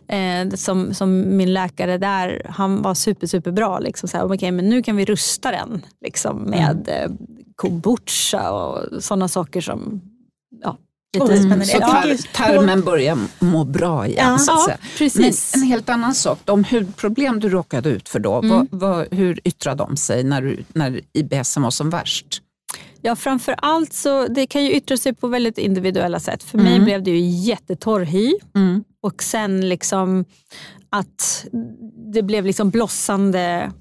Eh, som, som min läkare där, han var super, super bra. Liksom, så här, okay, men nu kan vi rusta den liksom, med mm. Kombucha och sådana saker som ja, Lite mm. Så tar tarmen börjar må bra igen. Ja, så att säga. precis. Men en helt annan sak, de hudproblem du råkade ut för då, mm. vad, vad, hur yttrade de sig när, du, när IBS var som värst? Ja, framför allt så det kan ju yttra sig på väldigt individuella sätt. För mm. mig blev det ju jättetorr hy mm. och sen liksom att det blev liksom blossande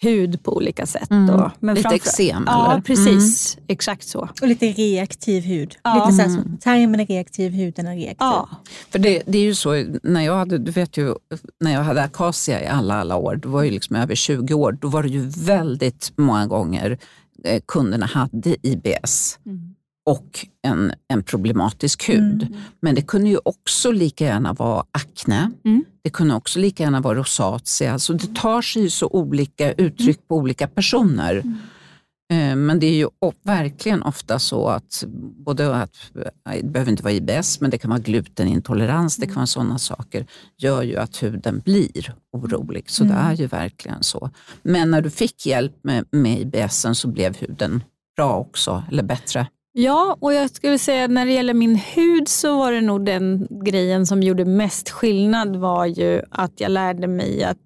hud på olika sätt. Mm. Men lite eksem? Ja, eller? precis. Mm. Exakt så. Och lite reaktiv hud. Ja. Lite så här, mm. tarmen är reaktiv, huden är reaktiv. Ja. För det, det är ju så, när jag hade, du vet ju, när jag hade akacia i alla, alla år, det var ju liksom över 20 år, då var det ju väldigt många gånger eh, kunderna hade IBS. Mm och en, en problematisk hud. Mm. Men det kunde ju också lika gärna vara akne. Mm. Det kunde också lika gärna vara rosatia. Alltså det tar sig så olika uttryck mm. på olika personer. Eh, men det är ju verkligen ofta så att, både att, det behöver inte vara IBS, men det kan vara glutenintolerans, det kan vara sådana saker, gör ju att huden blir orolig. Så mm. det är ju verkligen så. Men när du fick hjälp med, med IBS så blev huden bra också, eller bättre? Ja, och jag skulle säga när det gäller min hud så var det nog den grejen som gjorde mest skillnad var ju att jag lärde mig att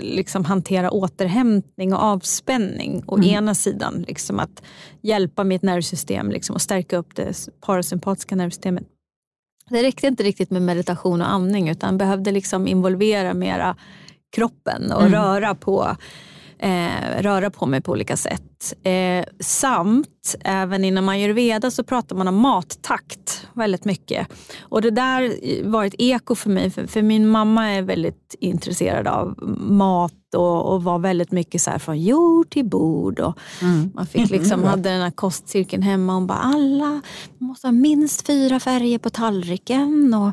liksom hantera återhämtning och avspänning. Å mm. ena sidan liksom att hjälpa mitt nervsystem liksom, och stärka upp det parasympatiska nervsystemet. Det räckte inte riktigt med meditation och andning utan behövde liksom involvera mera kroppen och mm. röra på eh, röra på mig på olika sätt. Eh, samt även inom ayurveda så pratar man om mattakt väldigt mycket. Och det där var ett eko för mig, för, för min mamma är väldigt intresserad av mat och, och var väldigt mycket så från jord till bord. Och mm. Man fick liksom, hade den här kostcirkeln hemma. Hon bara, alla måste ha minst fyra färger på tallriken. Och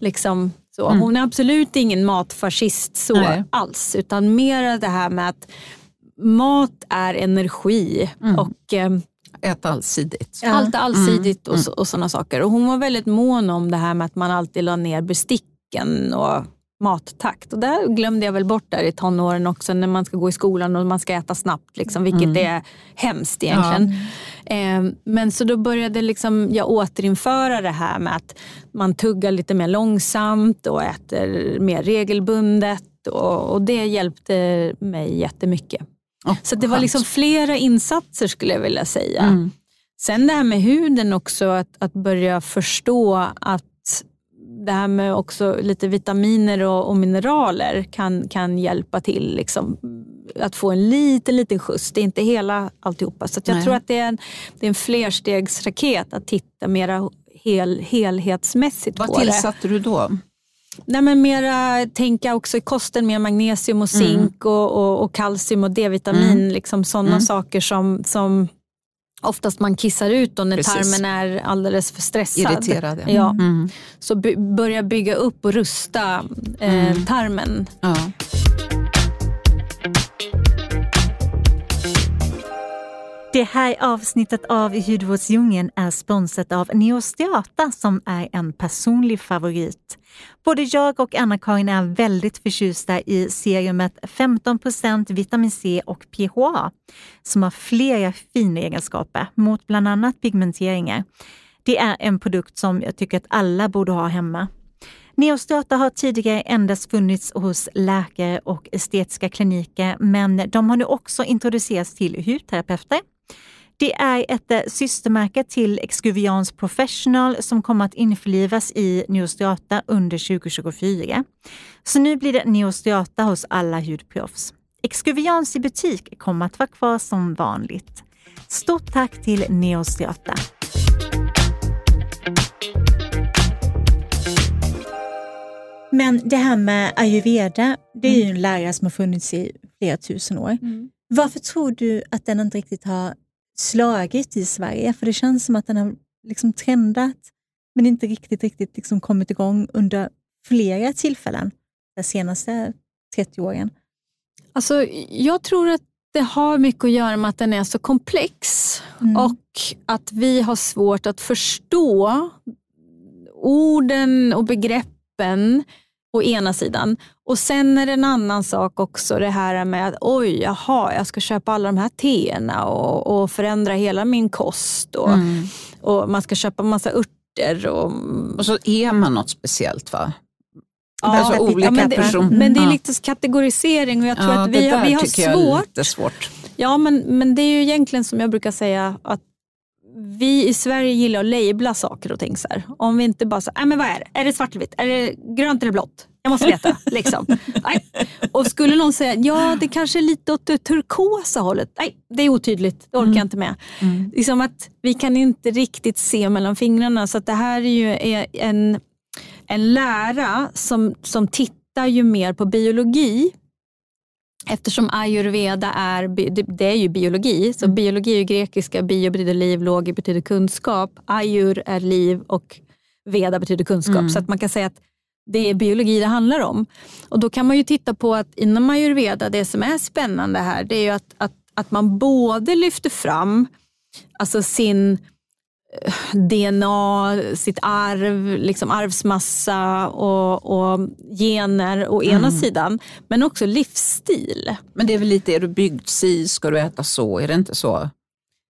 liksom, så. Mm. Hon är absolut ingen matfascist så Nej. alls, utan mer det här med att mat är energi. Mm. och eh, Ät allsidigt. Ja. Allt allsidigt mm. och, och sådana saker. Och hon var väldigt mån om det här med att man alltid la ner besticken och mattakt. Och där glömde jag väl bort där i tonåren också när man ska gå i skolan och man ska äta snabbt, liksom, vilket mm. är hemskt egentligen. Ja. Eh, men så då började liksom jag återinföra det här med att man tuggar lite mer långsamt och äter mer regelbundet och, och det hjälpte mig jättemycket. Oh, så det var liksom flera insatser skulle jag vilja säga. Mm. Sen det här med huden också, att, att börja förstå att det här med också lite vitaminer och, och, mineraler kan, kan hjälpa till liksom, att få en liten, liten skjuts. Det är inte hela alltihopa. Så jag Nej. tror att det är, en, det är en flerstegsraket att titta mera hel, helhetsmässigt Vad på det. Vad tillsatte du då? Nej, men mera tänka också i kosten, mer magnesium och zink mm. och, och, och, kalcium och D-vitamin. Mm. Liksom sådana mm. saker som, som oftast man kissar ut då när Precis. tarmen är alldeles för stressad. Irriterad. Ja. ja. Mm. Så börja bygga upp och rusta eh, mm. tarmen. Ja. Det här avsnittet av Hudvårdsdjungeln är sponsrat av Neosteata som är en personlig favorit. Både jag och Anna-Karin är väldigt förtjusta i serumet 15% vitamin C och PHA som har flera fina egenskaper mot bland annat pigmenteringar. Det är en produkt som jag tycker att alla borde ha hemma. Neostrata har tidigare endast funnits hos läkare och estetiska kliniker, men de har nu också introducerats till hudterapeuter det är ett eh, systermärke till Excuvians Professional som kommer att införlivas i Neostrata under 2024. Så nu blir det Neostrata hos alla hudproffs. Excuvians i butik kommer att vara kvar som vanligt. Stort tack till Neostrata! Men det här med ayurveda, det är ju en lära som har funnits i flera tusen år. Mm. Varför tror du att den inte riktigt har slagit i Sverige? För det känns som att den har liksom trendat, men inte riktigt, riktigt liksom kommit igång under flera tillfällen de senaste 30 åren. Alltså, jag tror att det har mycket att göra med att den är så komplex mm. och att vi har svårt att förstå orden och begreppen å ena sidan. Och sen är det en annan sak också det här med att oj, jaha, jag ska köpa alla de här teerna och, och förändra hela min kost. Och, mm. och man ska köpa massa örter. Och, och så är man något speciellt va? Ja, alltså olika ja, men, det, men det är lite kategorisering och jag tror ja, att vi, vi har svårt. svårt. Ja, men, men det är ju egentligen som jag brukar säga att vi i Sverige gillar att labla saker och ting. Så här. Om vi inte bara så, äh, men vad är det? Är det svart eller vitt? Är det grönt eller blått? Jag måste veta. liksom. Och skulle någon säga, ja det kanske är lite åt det turkosa hållet. Nej, det är otydligt. Det orkar mm. jag inte med. Mm. Liksom att vi kan inte riktigt se mellan fingrarna. Så det här är ju en, en lära som, som tittar ju mer på biologi Eftersom ayurveda är, det är ju biologi, så mm. biologi är ju grekiska, bio betyder liv, logi betyder kunskap, ayur är liv och veda betyder kunskap. Mm. Så att man kan säga att det är biologi det handlar om. Och Då kan man ju titta på att inom ayurveda, det som är spännande här, det är ju att, att att man både lyfter fram alltså sin DNA, sitt arv, liksom arvsmassa och, och gener å ena sidan, men också livsstil. Men det är väl lite, är du byggd si, ska du äta så, är det inte så?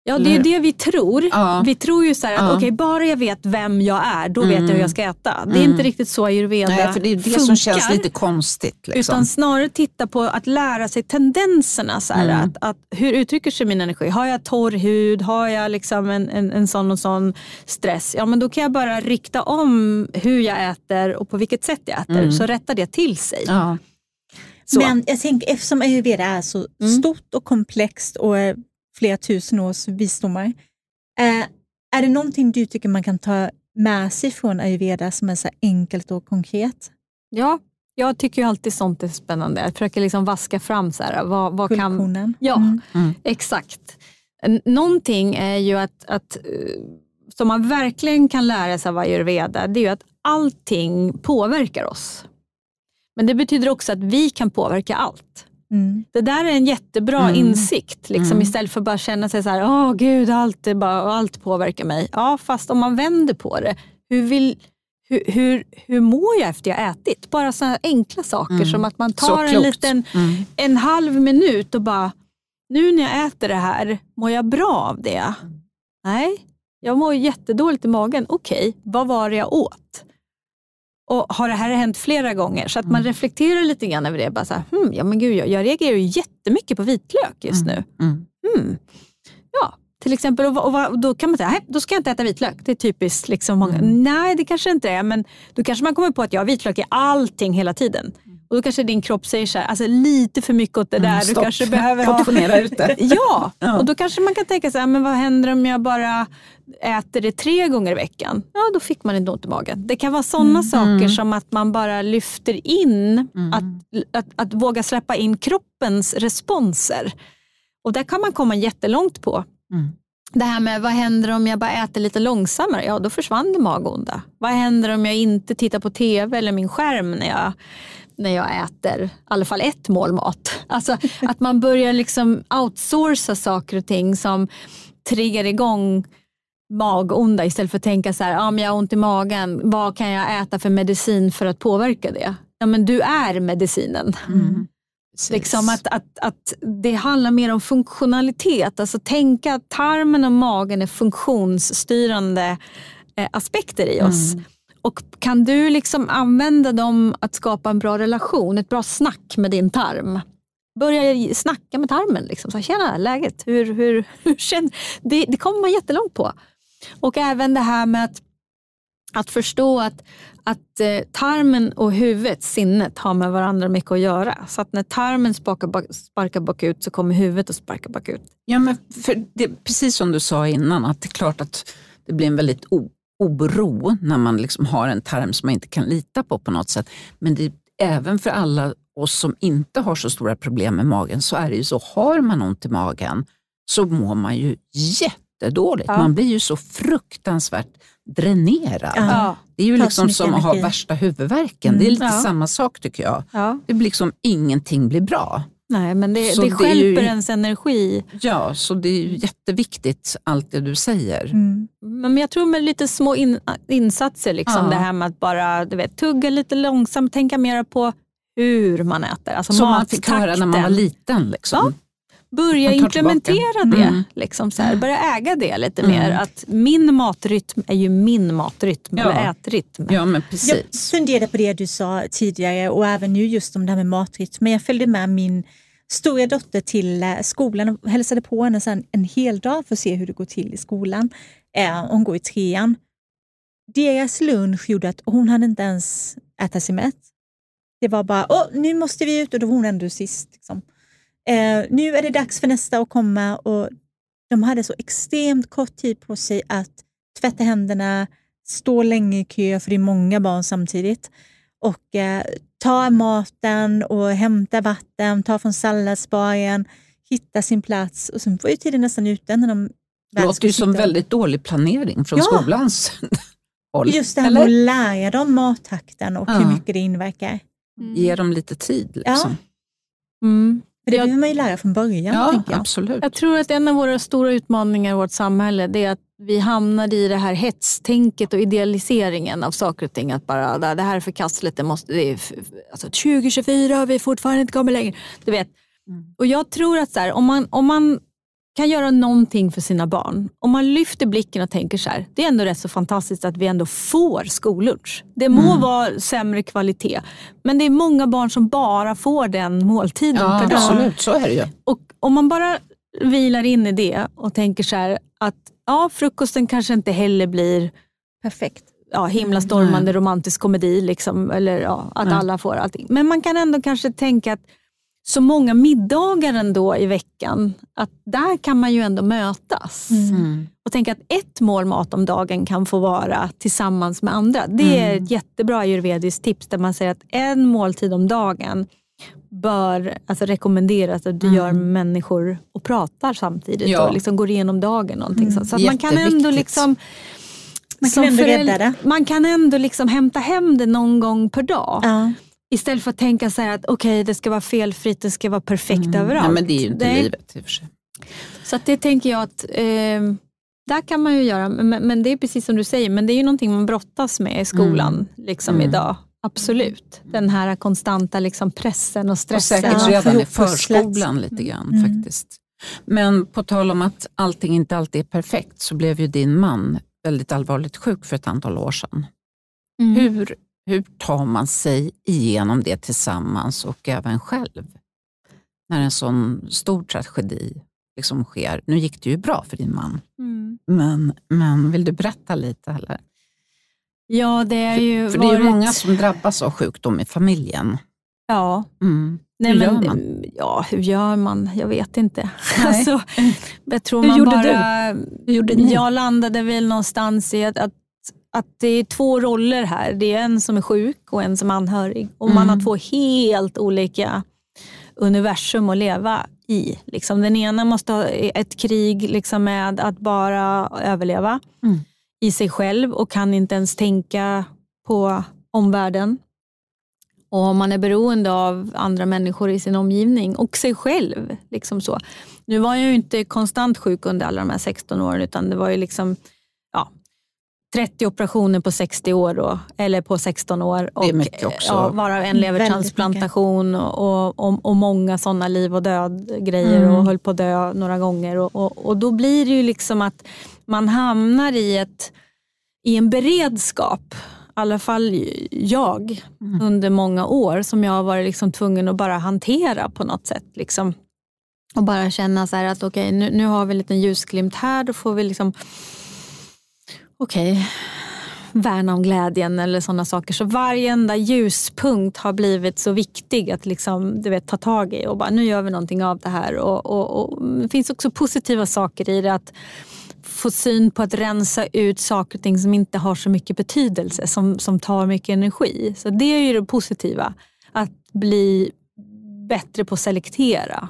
Ja, det är det vi tror. Ja. Vi tror ju så här att Ja. okej, bara jag vet vem jag är, då vet jag hur jag ska äta. Det är Mm. inte riktigt så ayurveda Nej, för det är det funkar. som känns lite konstigt. Liksom. Utan snarare titta på att lära sig tendenserna. Så här, Mm. att, att, hur uttrycker sig min energi? Har jag torr hud? Har jag liksom en, en, en sån och sån stress? Ja, men då kan jag bara rikta om hur jag äter och på vilket sätt jag äter. Mm. Så rättar det till sig. ja. Så. Men jag tänker eftersom ayurveda är så Mm. stort och komplext och flera tusen års visdomar. Eh, är det någonting du tycker man kan ta med sig från ayurveda som är så enkelt och konkret? Ja, jag tycker ju alltid sånt är spännande. Jag försöker liksom vaska fram så här, vad, vad kan... Ja, Mm. Mm. exakt. Någonting är ju att, att eh, som man verkligen kan lära sig av ayurveda, det är ju att allting påverkar oss. Men det betyder också att vi kan påverka allt. Mm. Det där är en jättebra Mm. insikt, liksom, Mm. istället för att bara känna sig så här, åh gud, allt, bara, allt påverkar mig. Ja, fast om man vänder på det, hur, vill, hur, hur, hur mår jag efter jag ätit? Bara sådana enkla saker Mm. som att man tar en liten Mm. en halv minut och bara, nu när jag äter det här, mår jag bra av det? Nej, jag mår jättedåligt i magen. Okej, vad var det jag åt? Och Har det här hänt flera gånger? Så att man reflekterar lite grann över det. Bara så här, hmm, ja, men gud, jag, jag reagerar ju jättemycket på vitlök just nu. Mm. Hmm. Ja, till exempel, och, och, och då kan man säga, nej, då ska jag inte äta vitlök. Det är typiskt. Liksom många. Nej, det kanske inte är, men då kanske man kommer på att jag har vitlök i allting hela tiden. Och då kanske din kropp säger så här, alltså lite för mycket åt det där. Du stopp. kanske behöver ha... Portionera ut det. Ja, och då kanske man kan tänka så här, men vad händer om jag bara äter det tre gånger i veckan? Ja, då fick man inte ont i magen. Det kan vara sådana saker som att man bara lyfter in, att, att, att våga släppa in kroppens responser. Och där kan man komma jättelångt på. Mm. Det här med vad händer om jag bara äter lite långsammare? Ja, då försvann det magonda. Vad händer om jag inte tittar på tv eller min skärm när jag, när jag äter i alla fall ett mål mat? Alltså att man börjar liksom outsourca saker och ting som triggar igång magonda istället för att tänka så här, ah, men jag har ont i magen, vad kan jag äta för medicin för att påverka det? Ja, men du är medicinen. Mm. Liksom att, att, att det handlar mer om funktionalitet. Alltså tänka att tarmen och magen är funktionsstyrande eh, aspekter i oss. Mm. Och kan du liksom använda dem att skapa en bra relation, ett bra snack med din tarm. Börja snacka med tarmen. Liksom. Så Tjena, läget? Hur, hur, hur känns det? Det kommer man jättelångt på. Och även det här med att, att förstå att, att eh, tarmen och huvudet, sinnet, har med varandra mycket att göra. Så att när tarmen sparkar, bak, sparkar bakut så kommer huvudet att sparka bakut. Ja, men för det, precis som du sa innan, att det är klart att det blir en väldigt oro när man liksom har en tarm som man inte kan lita på på något sätt. Men det, även för alla oss som inte har så stora problem med magen så är det ju så, har man ont i magen så mår man ju jättedåligt. Ja. Man blir ju så fruktansvärt dränerad. Ja. Det är ju så liksom mycket som att ha värsta huvudvärken. Det är lite Ja. samma sak tycker jag. Ja. Det blir liksom ingenting blir bra. Nej, men det, Så det stjälper ju- ens energi. Ja, så det är ju jätteviktigt allt det du säger. Mm. Men jag tror med lite små in, insatser, liksom, Ja. det här med att bara du vet, tugga lite långsamt, tänka mer på hur man äter. Alltså Som man fick höra när man var liten. Liksom. Börja implementera tillbaka. det. Mm. Liksom så här. Börja äga det lite Mm. mer. Att min matrytm är ju min matrytm, Ja. eller ätrytm. Ja, men Jag precis. funderade på det du sa tidigare och även nu just om det här med matrytm. Men jag följde med min stora dotter till eh, skolan och hälsade på henne sen en hel dag för att se hur det går till i skolan. Eh, hon går i trean. Deras lunch gjorde att hon hade inte ens ätit sig mätt. Det var bara, Åh, nu måste vi ut och då var hon ändå sist. Liksom. Eh, nu är det dags för nästa att komma och de hade så extremt kort tid på sig att tvätta händerna, stå länge i kö för det är många barn samtidigt och eh, ta maten och hämta vatten, ta från salladsbaren, hitta sin plats och sen var ju tiden nästan ute när de Det låter ju som väldigt dålig planering från Ja. skolans håll. Just det här med att lära dem mattakten och Ja. hur mycket det inverkar. Ge dem lite tid. Liksom. Mm. För det behöver man ju lära från början. Ja, tänker jag. absolut. Jag tror att en av våra stora utmaningar i vårt samhälle det är att vi hamnar i det här hetstänket och idealiseringen av saker och ting. Att bara, det här är förkastligt, det måste, det är, alltså 2024 har vi fortfarande inte kommit längre. Du vet. Och jag tror att så här, om, man, om man kan göra någonting för sina barn, om man lyfter blicken och tänker så här, det är ändå rätt så fantastiskt att vi ändå får skollunch. Det må vara sämre kvalitet, men det är många barn som bara får den måltiden Ja, per dag. absolut, så är det ju. Och om man bara vilar in i det och tänker så här att ja, frukosten kanske inte heller blir Perfekt. ja, himlastormande romantisk komedi, liksom, eller ja, att Nej. alla får allting. Men man kan ändå kanske tänka att så många middagar ändå i veckan, att där kan man ju ändå mötas. Mm. Och tänka att ett mål mat om dagen kan få vara tillsammans med andra. Det är ett jättebra ayurvediskt tips där man säger att en måltid om dagen bör alltså rekommenderas att du gör med människor och pratar samtidigt Ja. och liksom går igenom dagen. Någonting sånt. Så att man kan ändå liksom Man kan ändå rädda det. Man kan ändå liksom hämta hem det någon gång per dag. Ja. Istället för att tänka så att okej, det ska vara felfritt, det ska vara perfekt överallt. Nej, men det är ju inte Nej. livet i och för sig. Så att det tänker jag att eh, där kan man ju göra, men, men det är precis som du säger, men det är ju någonting man brottas med i skolan liksom Mm. idag. Absolut. Den här konstanta liksom pressen och Och stressen. säkert Ja, redan i förskolan lite grann Mm. faktiskt. Men på tal om att allting inte alltid är perfekt så blev ju din man väldigt allvarligt sjuk för ett antal år sedan. Mm. Hur, hur tar man sig igenom det tillsammans och även själv? När en sån stor tragedi liksom sker. Nu gick det ju bra för din man, Mm. men, men vill du berätta lite? Eller? Ja, det är ju För det är ju varit- många som drabbas av sjukdom i familjen. Ja, Mm. Nej, Hur men, gör man? Ja, hur gör man? Jag vet inte. Alltså, jag tror Hur man gjorde bara, Hur gjorde ni? Jag landade väl någonstans i att, att, att det är två roller här. Det är en som är sjuk och en som är anhörig. Och man Mm. har två helt olika universum att leva i. Liksom, den ena måste ha ett krig liksom, med att bara överleva Mm. i sig själv och kan inte ens tänka på omvärlden. Och man är beroende av andra människor i sin omgivning och sig själv. Liksom så. Nu var jag ju inte konstant sjuk under alla de här 16 åren utan det var ju liksom 30 operationer på 60 år och, eller på 16 år. Och. Ja, varav en levertransplantation och, och, och många sådana liv och död grejer Mm. och höll på att dö några gånger. Och, och, och då blir det ju liksom att man hamnar i, ett, i en beredskap i alla fall jag, Mm. under många år som jag har varit liksom tvungen att bara hantera på något sätt. Liksom. Och bara känna så här att okej, nu, nu har vi en liten ljusglimt här, då får vi liksom okej, okay, värna om glädjen eller sådana saker. Så varje enda ljuspunkt har blivit så viktig att liksom, du vet, ta tag i och bara nu gör vi någonting av det här. Och, och, och, det finns också positiva saker i det. att få syn på att rensa ut saker och ting som inte har så mycket betydelse, som, som tar mycket energi. Så det är ju det positiva. Att bli bättre på att selektera.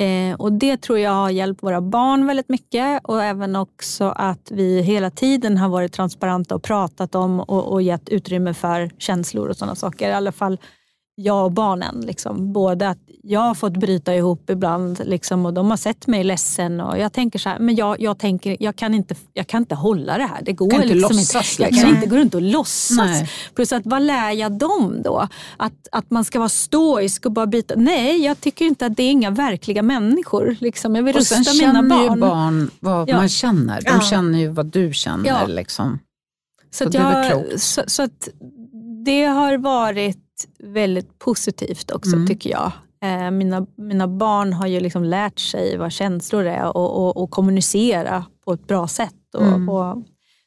Eh, och Det tror jag har hjälpt våra barn väldigt mycket och även också att vi hela tiden har varit transparenta och pratat om och, och gett utrymme för känslor och sådana saker. I alla fall jag och barnen. Liksom. Både att jag har fått bryta ihop ibland liksom, och de har sett mig ledsen och jag tänker så här, men jag, jag, tänker, jag, kan, inte, jag kan inte hålla det här. Det går kan inte liksom låtsas, Jag liksom. kan inte gå runt och låtsas. Nej. Plus att vad lär jag dem då? Att, att man ska vara stoisk och bara byta. Nej, jag tycker inte att det är inga verkliga människor. Liksom. Jag vill Och sen rusta mina känner barn. ju barn vad Ja. man känner. De Ja. känner ju vad du känner. Ja. Liksom. Så, att är väl jag, så, så att det har varit väldigt positivt också Mm. tycker jag. Eh, mina, mina barn har ju liksom lärt sig vad känslor är och, och, och kommunicera på ett bra sätt. Och, Mm. och,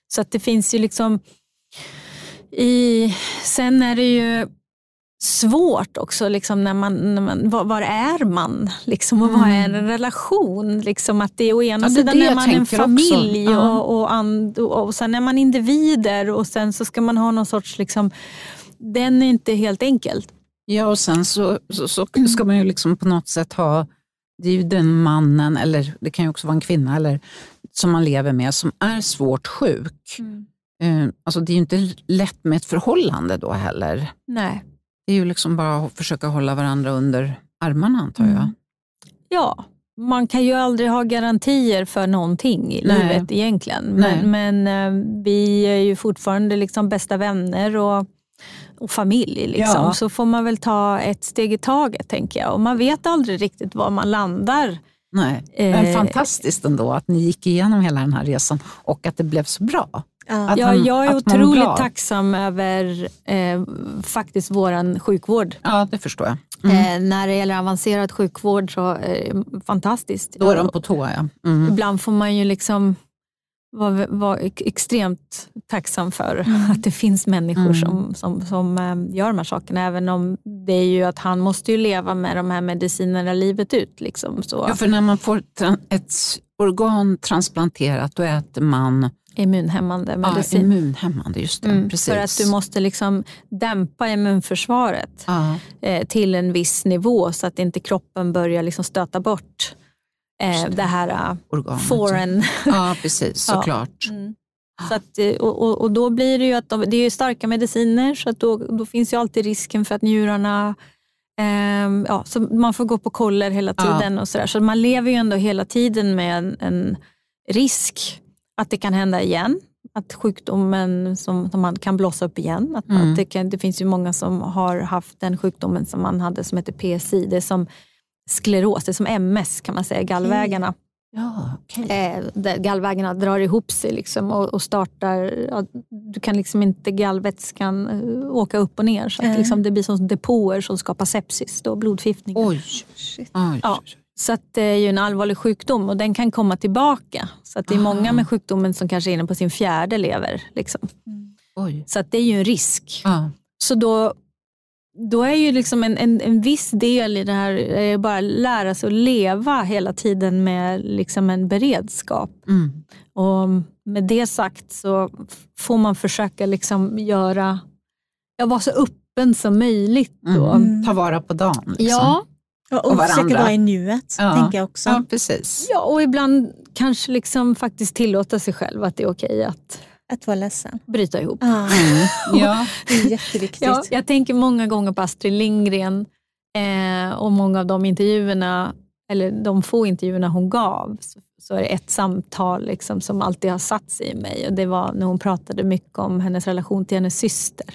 så att det finns ju liksom... I, sen är det ju svårt också, liksom när man, när man, var, var är man? Liksom, och vad är en relation? Liksom att det är å ena Mm. Ja, är sidan är man en familj och, och, and, och, och sen är man individer och sen så ska man ha någon sorts... Liksom, den är inte helt enkelt. Ja, och sen så, så, så ska man ju liksom på något sätt ha, det är ju den mannen, eller det kan ju också vara en kvinna, eller, som man lever med som är svårt sjuk. Eh, alltså det är ju inte lätt med ett förhållande då heller. Nej. Det är ju liksom bara att försöka hålla varandra under armarna antar jag. Ja, man kan ju aldrig ha garantier för någonting i Nej. livet egentligen. Men, men eh, vi är ju fortfarande liksom bästa vänner och, och familj. Liksom. Ja. Så får man väl ta ett steg i taget tänker jag. Och man vet aldrig riktigt var man landar. Nej. Men Eh, fantastiskt ändå att ni gick igenom hela den här resan och att det blev så bra. Ja. Ja, han- jag är man otroligt tacksam över eh, faktiskt våran sjukvård. Ja, det förstår jag. Mm. Eh, när det gäller avancerad sjukvård så är det fantastiskt. Då är de på tå, ja. Mm. Ibland får man ju liksom vara ex- extremt tacksam för att det finns människor Mm. som, som, som eh, gör de här sakerna. Även om det är ju att han måste ju leva med de här medicinerna livet ut. Liksom, så. Ja, för när man får ett organ transplanterat då äter man Immunhämmande ja, medicin. immunhämmande. Just det, Mm, precis. för att du måste liksom dämpa immunförsvaret ja, eh, till en viss nivå så att inte kroppen börjar liksom stöta bort eh, det. det. här eh, organet. foreign Ja, precis. Ja. Såklart. Mm. Så att, eh, och, och, och då blir det ju att de, det är starka mediciner så att då, då finns ju alltid risken för att njurarna ehm, ja, så man får gå på koller hela Ja. tiden. och Så, där. så man lever ju ändå hela tiden med en, en risk att det kan hända igen. Att sjukdomen som, som man kan blossa upp igen. Att, Mm. att det, kan, det finns ju många som har haft den sjukdomen som man hade som heter PSI. Det som skleros, det är som MS kan man säga, gallvägarna. Ja, okej. Eh, gallvägarna drar ihop sig liksom och, startar, ja, du kan liksom inte gallvätskan eh, åka upp och ner. Så att Mm. liksom det blir som depåer som skapar sepsis, då, blodförgiftning. Oj. Shit. Ja. Så att det är ju en allvarlig sjukdom och den kan komma tillbaka. Så att det är många med sjukdomen som kanske är inne på sin fjärde lever. Liksom. Oj. Så att det är ju en risk. Ja. Så då, då är ju liksom en, en, en viss del i det här är bara lära sig att leva hela tiden med liksom en beredskap. Mm. Och med det sagt så får man försöka liksom göra, ja, vara så öppen som möjligt. Då. Mm. Ta vara på dagen. Liksom. Ja, Och, Och försöka vara i nuet, Ja. tänker jag också. ja, precis. ja, och ibland kanske liksom faktiskt tillåta sig själv att det är okej att Att vara ledsen. bryta ihop. Ja, Mm. Ja. det är jätteviktigt. Ja, jag tänker många gånger på Astrid Lindgren eh, och många av de intervjuerna, eller de få intervjuerna hon gav, så, så är det ett samtal liksom som alltid har satt sig i mig. Och Det var när hon pratade mycket om hennes relation till hennes syster.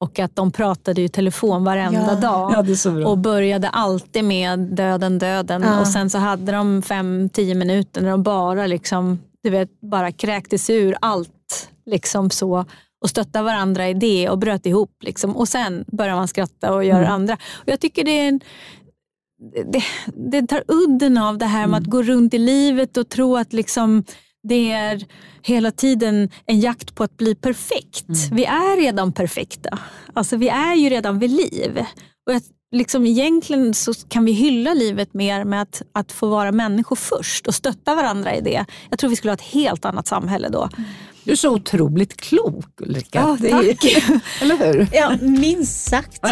Och att de pratade i telefon varenda Ja. dag. ja, det är så bra. Och började alltid med döden, döden. Ja. Och sen så hade de fem, tio minuter när de bara, liksom, du vet, bara kräktes ur allt. Liksom så, och stöttade varandra i det och bröt ihop. Liksom. Och sen började man skratta och göra Mm. andra. Och jag tycker det är en, det, det tar udden av det här med att gå runt i livet och tro att liksom det är hela tiden en jakt på att bli perfekt. Vi är redan perfekta. Alltså vi är ju redan vid liv. Och jag, liksom egentligen så kan vi hylla livet mer med att, att få vara människor först och stötta varandra i det. Jag tror vi skulle ha ett helt annat samhälle då. Du är så otroligt klok Ulrika. Ja, Det är- Eller hur? Ja, minst sagt.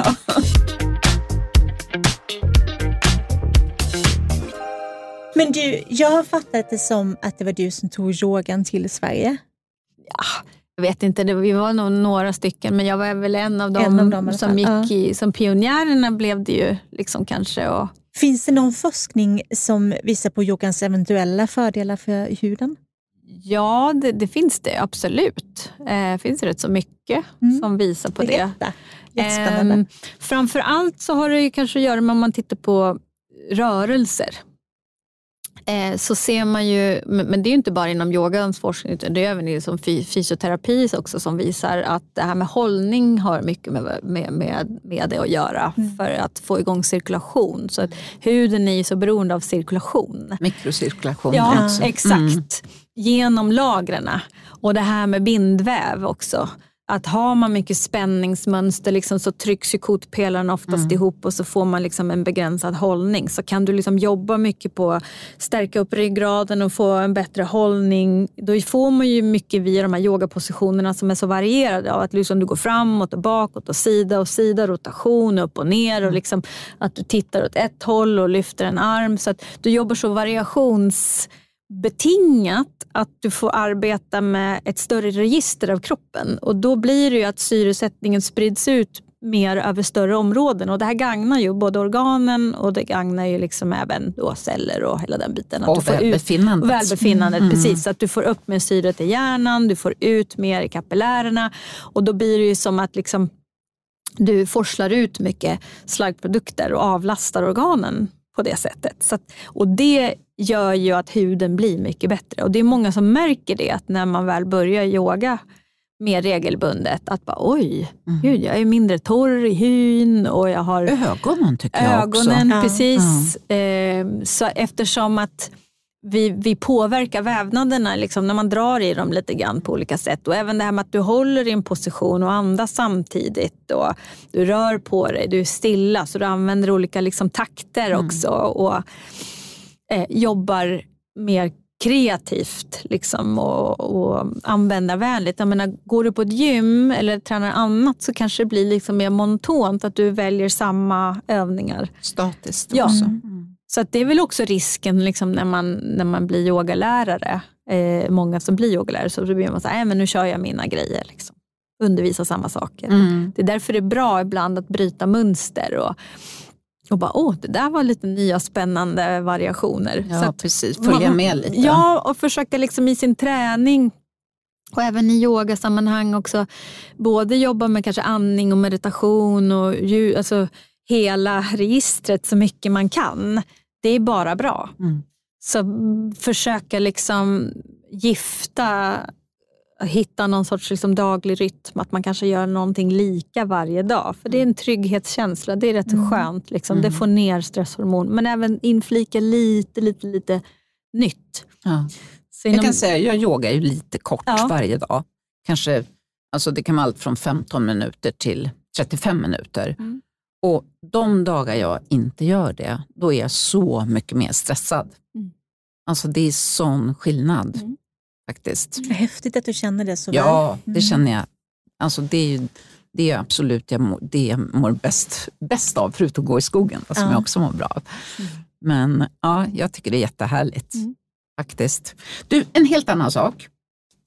Men du, jag har fattat det som att det var du som tog yogan till Sverige. Jag vet inte, det, vi var nog några stycken men jag var väl en av dem, En av dem som gick i, som pionjärerna blev det ju liksom kanske. Och, Finns det någon forskning som visar på yogans eventuella fördelar för huden? Ja, det, det finns det absolut. Det finns rätt så mycket Mm. som visar på det. Jättespännande. Ehm, framför allt så har det kanske att göra med om man tittar på rörelser. Eh, så ser man ju, men det är ju inte bara inom yogans forskning utan det är även i som fy- fysioterapi också som visar att det här med hållning har mycket med, med, med, med det att göra för att få igång cirkulation. Så att huden är ju så beroende av cirkulation. Mikrocirkulation Ja, också. exakt. Mm. Genom lagren. Och det här med bindväv också. Att har man mycket spänningsmönster liksom, så trycks ju kotpelarna oftast Mm. ihop och så får man liksom en begränsad hållning. Så kan du liksom jobba mycket på att stärka upp ryggraden och få en bättre hållning. Då får man ju mycket via de här yogapositionerna som är så varierade. Av att liksom du går framåt och bakåt och sida och sida, rotation upp och ner. Mm. Och liksom att du tittar åt ett håll och lyfter en arm. Så att du jobbar så variations betingat att du får arbeta med ett större register av kroppen. Och Då blir det ju att syresättningen sprids ut mer över större områden. Och det här gagnar ju både organen och det gagnar ju liksom även celler och hela den biten. och välbefinnandet. Välbefinnandet, mm. precis. Att du får upp med syret i hjärnan, du får ut mer i kapillärerna och då blir det ju som att liksom, du forslar ut mycket slaggprodukter och avlastar organen på det sättet. Att, och det gör ju att huden blir mycket bättre. Och det är många som märker det, att när man väl börjar yoga mer regelbundet. Att bara oj, mm. gud, jag är mindre torr i hyn och jag har ögonen tycker jag ögonen, också. Precis. Ja. Eh, så eftersom att vi, vi påverkar vävnaderna liksom, när man drar i dem lite grann på olika sätt. Och även det här med att du håller en position och andas samtidigt. Och du rör på dig, du är stilla så du använder olika liksom, takter mm. också. Och eh, jobbar mer kreativt liksom, och, och användarvänligt. Jag menar, går du på ett gym eller tränar annat så kanske det blir liksom mer monotont att du väljer samma övningar. Statiskt ja. också. Mm. Så att det är väl också risken liksom, när, man, när man blir yogalärare. Eh, många som blir yogalärare så blir man så här, men nu kör jag mina grejer. Liksom. Undervisa samma saker. Mm. Det är därför det är bra ibland att bryta mönster. Och, och bara, åh, det där var lite nya spännande variationer. Ja, så precis. Följa med lite. Ja, och försöka liksom i sin träning och även i yogasammanhang också både jobba med kanske andning och meditation och ljud, alltså hela registret så mycket man kan. Det är bara bra. Mm. Så försöka liksom gifta hitta någon sorts liksom daglig rytm, att man kanske gör någonting lika varje dag. För det är en trygghetskänsla, det är rätt mm. skönt. Liksom. Mm. Det får ner stresshormon. Men även inflika lite, lite, lite nytt. Ja. Inom... Jag kan säga, jag yogar ju lite kort ja. varje dag. Kanske, alltså det kan vara allt från 15 minuter till 35 minuter. Mm. Och de dagar jag inte gör det, då är jag så mycket mer stressad. Mm. Alltså det är sån skillnad. Mm faktiskt. Häftigt att du känner det så väl. Ja, det mm. känner jag. Alltså det är, det är absolut jag mår, det jag mår bäst, bäst av, förutom att gå i skogen, som ja. jag också mår bra av. Mm. Men ja, jag tycker det är jättehärligt. Mm. Faktiskt. Du, en helt annan sak.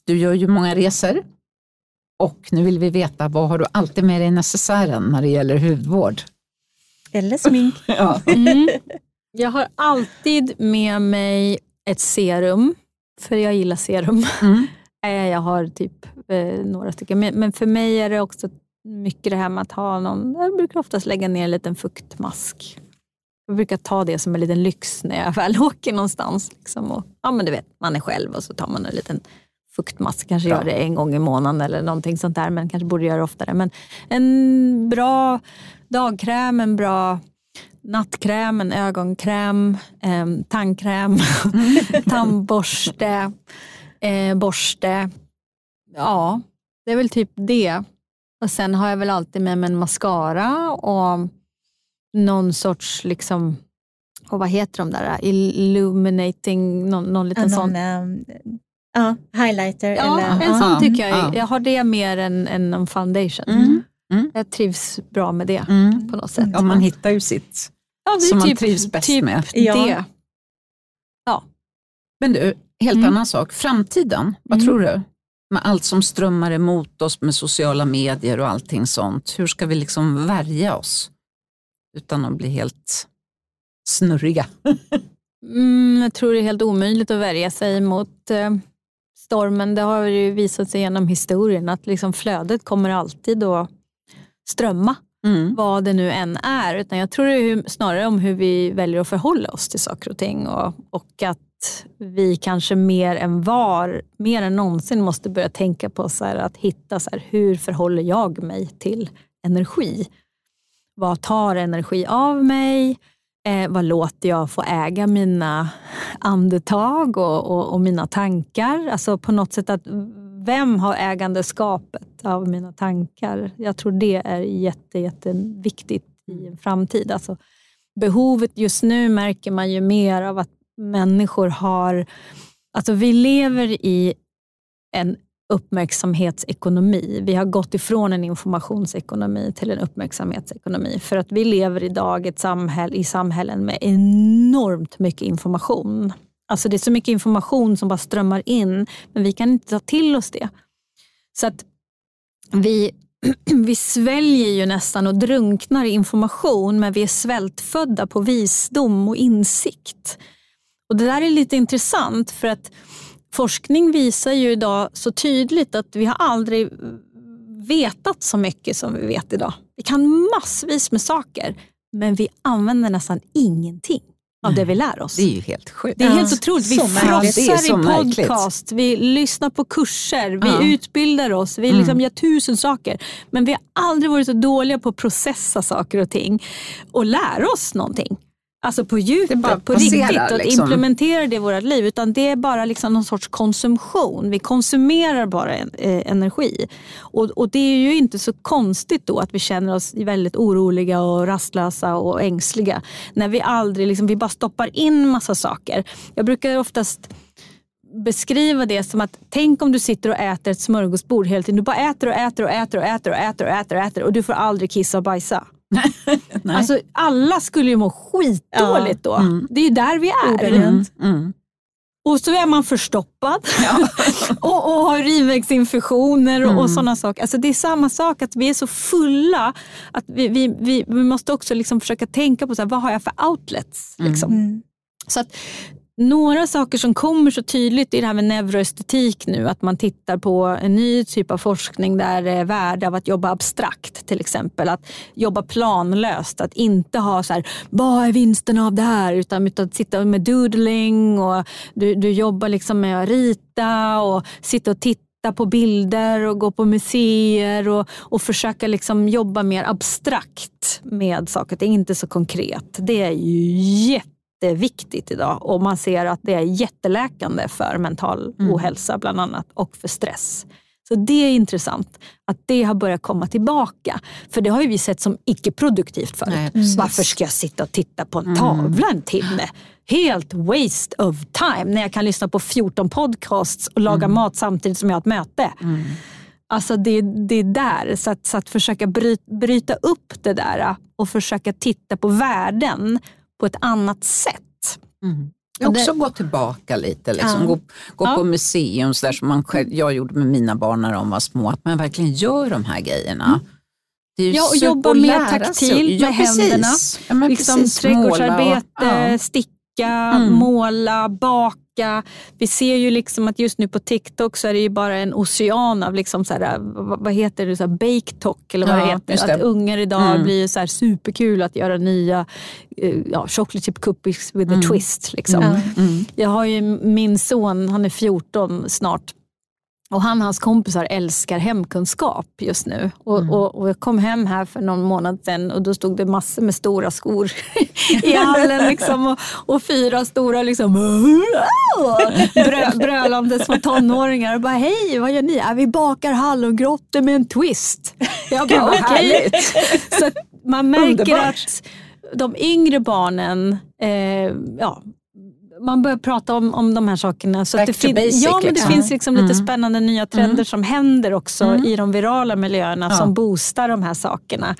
Du gör ju många resor. Och nu vill vi veta, vad har du alltid med dig i necessären när det gäller hudvård? Eller smink. ja. mm. Jag har alltid med mig ett serum för jag gillar serum. Mm. Eh, jag har typ eh, några stycken. Men, men, för mig är det också mycket det här med att ha någon, jag brukar oftast lägga ner en liten fuktmask. Jag brukar ta det som en liten lyx när jag väl åker någonstans. Liksom. Och, ja, men du vet, man är själv och så tar man en liten fuktmask. Kanske bra. gör det en gång i månaden eller någonting sånt där, men kanske borde göra det oftare. Men en bra dagkräm, en bra nattkräm, en ögonkräm, eh, tandkräm, tandborste, eh, borste. Ja, det är väl typ det. Och Sen har jag väl alltid med mig en mascara och någon sorts, liksom, och vad heter de där, illuminating, någon, någon liten ja, sån. Um, ja, highlighter. Ja, eller, en sån tycker jag. Jag har det mer än, än en foundation. Mm. Mm. Jag trivs bra med det mm. på något sätt. Ja, man hittar ju sitt ja, som typ, man trivs bäst typ med. Det. Ja. Men du, helt mm. annan sak. Framtiden, vad mm. tror du? Med allt som strömmar emot oss med sociala medier och allting sånt. Hur ska vi liksom värja oss utan att bli helt snurriga? mm, jag tror det är helt omöjligt att värja sig mot eh, stormen. Det har ju visat sig genom historien att liksom flödet kommer alltid att strömma mm. vad det nu än är. Utan jag tror det är snarare om hur vi väljer att förhålla oss till saker och ting. Och, och att vi kanske mer än var, mer än någonsin måste börja tänka på så här, att hitta så här, hur förhåller jag mig till energi? Vad tar energi av mig? Eh, vad låter jag få äga mina andetag och, och, och, mina tankar? Alltså på något sätt att vem har ägandeskapet av mina tankar? Jag tror det är jätte, jätteviktigt i en framtid. Alltså, behovet just nu märker man ju mer av att människor har... Alltså vi lever i en uppmärksamhetsekonomi. Vi har gått ifrån en informationsekonomi till en uppmärksamhetsekonomi. För att vi lever idag ett samhälle, i samhällen med enormt mycket information. Alltså det är så mycket information som bara strömmar in, men vi kan inte ta till oss det. Så att vi vi sväljer ju nästan och drunknar i information men vi är svältfödda på visdom och insikt. Och Det där är lite intressant för att forskning visar ju idag så tydligt att vi har aldrig vetat så mycket som vi vet idag. Vi kan massvis med saker men vi använder nästan ingenting av det vi lär oss. Det är ju helt sjukt. Det är helt otroligt. Vi frossar i märkligt. podcast, vi lyssnar på kurser, vi Ja. utbildar oss, vi liksom gör tusen saker. Men vi har aldrig varit så dåliga på att processa saker och ting och lära oss någonting. Alltså på djupet, på riktigt. Och liksom. implementera det i vårt liv. Utan det är bara liksom någon sorts konsumtion. Vi konsumerar bara en, eh, energi. Och, och det är ju inte så konstigt då att vi känner oss väldigt oroliga och rastlösa och ängsliga. När vi aldrig, liksom, vi bara stoppar in massa saker. Jag brukar oftast beskriva det som att tänk om du sitter och äter ett smörgåsbord hela tiden. Du bara äter och äter och äter och äter och äter och äter och, äter, och du får aldrig kissa och bajsa. Nej. Alltså, alla skulle ju må skitdåligt då. Mm. Det är ju där vi är. Mm, mm. Och så är man förstoppad och, och har urinvägsinfektioner och, och Mm. sådana saker. Alltså det är samma sak, att vi är så fulla att vi, vi, vi, vi måste också liksom försöka tänka på så här, vad har jag för outlets. Liksom. Mm. Så att några saker som kommer så tydligt i det här med neuroestetik nu, att man tittar på en ny typ av forskning där det är värde av att jobba abstrakt till exempel. Att jobba planlöst, att inte ha så här, vad är vinsten av det här? Utan, utan att sitta med doodling och du, du jobbar liksom med att rita och sitta och titta på bilder och gå på museer och, och försöka liksom jobba mer abstrakt med saker. Det är inte så konkret. Det är ju jätteviktigt idag och man ser att det är jätteläkande för mental Mm. ohälsa bland annat och för stress. Så det är intressant att det har börjat komma tillbaka. För det har ju vi sett som icke-produktivt förut. Nej. Varför ska jag sitta och titta på en tavla en timme? Helt waste of time när jag kan lyssna på 14 podcasts och laga mat samtidigt som jag har ett möte. Mm. Alltså det, det är där, så att, så att försöka bryta, bryta upp det där och försöka titta på värden på ett annat sätt. Mm. Det- Också gå tillbaka lite, liksom. Ja. gå, gå Ja. på museum så där som man själv, jag gjorde med mina barn när de var små, att man verkligen gör de här grejerna. Det är ju Ja, och jobba mer taktilt med precis. händerna. Ja, liksom precis. trädgårdsarbete, och- ja. sticka, Mm. måla, baka. Vi ser ju liksom att just nu på TikTok så är det ju bara en ocean av liksom så här, vad, vad heter det, så här bake talk eller vad Ja, det heter. det. Att ungar idag Mm. blir så här superkul att göra nya eh, ja, chocolate chip cookies with a Mm. twist. Liksom. Mm. Jag har ju min son, han är 14 snart. Och han och hans kompisar älskar hemkunskap just nu. Och, Mm. och, och jag kom hem här för någon månad sedan och då stod det massor med stora skor i hallen. Liksom, och, och fyra stora liksom, brö, brölande små tonåringar. Och bara, Hej, vad gör ni? Ja, vi bakar hallongrottor med en twist. Jag bara, okej. Så man märker Underbart. att de yngre barnen, eh, ja, man börjar prata om, om de här sakerna. Så Back att det to fin- basic, Ja, men det liksom. finns liksom lite Mm. spännande nya trender Mm. som händer också Mm. i de virala miljöerna Ja. som boostar de här sakerna.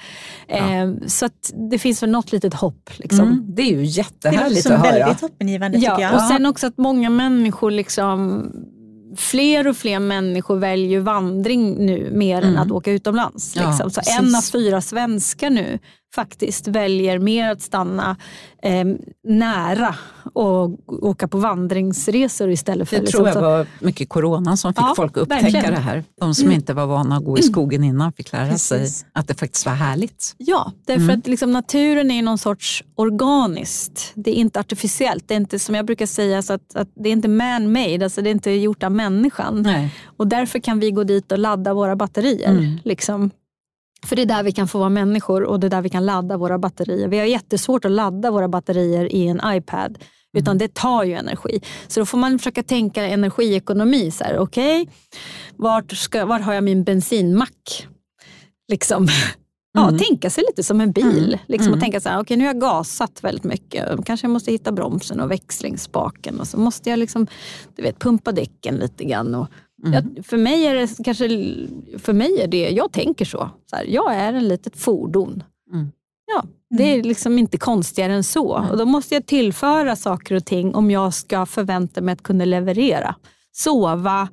Eh, så att det finns väl något litet hopp. Liksom. Mm. Det är ju Det jättehärligt att höra. väldigt hoppingivande tycker Ja, jag. och sen också att många människor, liksom, fler och fler människor väljer vandring nu mer än Mm. att åka utomlands. Ja, Liksom. Så precis. en av fyra svenskar nu faktiskt väljer mer att stanna eh, nära och åka på vandringsresor istället för Det liksom, tror jag var mycket corona som fick Ja, folk att upptäcka verkligen. det här. De som inte var vana att gå i skogen innan fick lära sig Precis. att det faktiskt var härligt. Ja, därför Mm. att liksom naturen är någon sorts organiskt. Det är inte artificiellt. Det är inte som jag brukar säga, så att, att det är inte man-made. Alltså det är inte gjort av människan. Nej. Och därför kan vi gå dit och ladda våra batterier. Mm. Liksom. För det är där vi kan få vara människor och det är där vi kan ladda våra batterier. Vi har jättesvårt att ladda våra batterier i en iPad. Utan det tar ju energi. Så då får man försöka tänka energiekonomi. Så här, Okej, vart, ska- vart har jag min bensinmack? Liksom. Ja, Mm. tänka sig lite som en bil. Mm. Liksom, Mm. Och tänka så här, okej nu har jag gasat väldigt mycket. Kanske jag måste hitta bromsen och växlingsspaken. Och så måste jag liksom, du vet, pumpa däcken lite grann. Och, Mm. jag, för mig är det kanske, för mig är det, jag tänker så. så här, jag är en litet fordon. Mm. Ja, det är liksom inte konstigare än så. Nej. Och då måste jag tillföra saker och ting om jag ska förvänta mig att kunna leverera. Sova,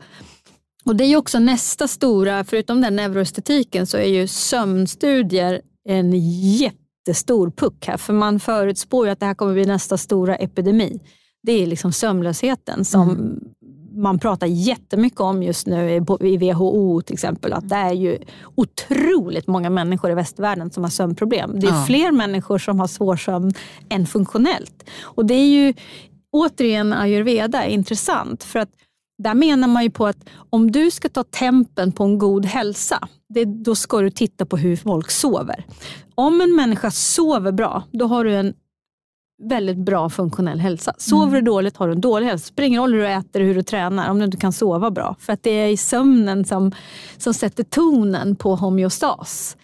Och Det är ju också nästa stora, förutom den neuroestetiken, så är ju sömnstudier en jättestor puck här. För man förutspår ju att det här kommer bli nästa stora epidemi. Det är liksom sömnlösheten som mm. Man pratar jättemycket om just nu i WHO till exempel. Att det är ju otroligt många människor i västvärlden som har sömnproblem. Det är ja. fler människor som har svårsömn än funktionellt. Och det är ju återigen ayurveda intressant. För att där menar man ju på att om du ska ta tempen på en god hälsa, det, då ska du titta på hur folk sover. Om en människa sover bra, då har du en väldigt bra funktionell hälsa. Sover mm. du dåligt har du en dålig hälsa. Det spelar ingen roll hur du äter och hur du tränar om du inte kan sova bra. För att det är i sömnen som, som sätter tonen på homeostas.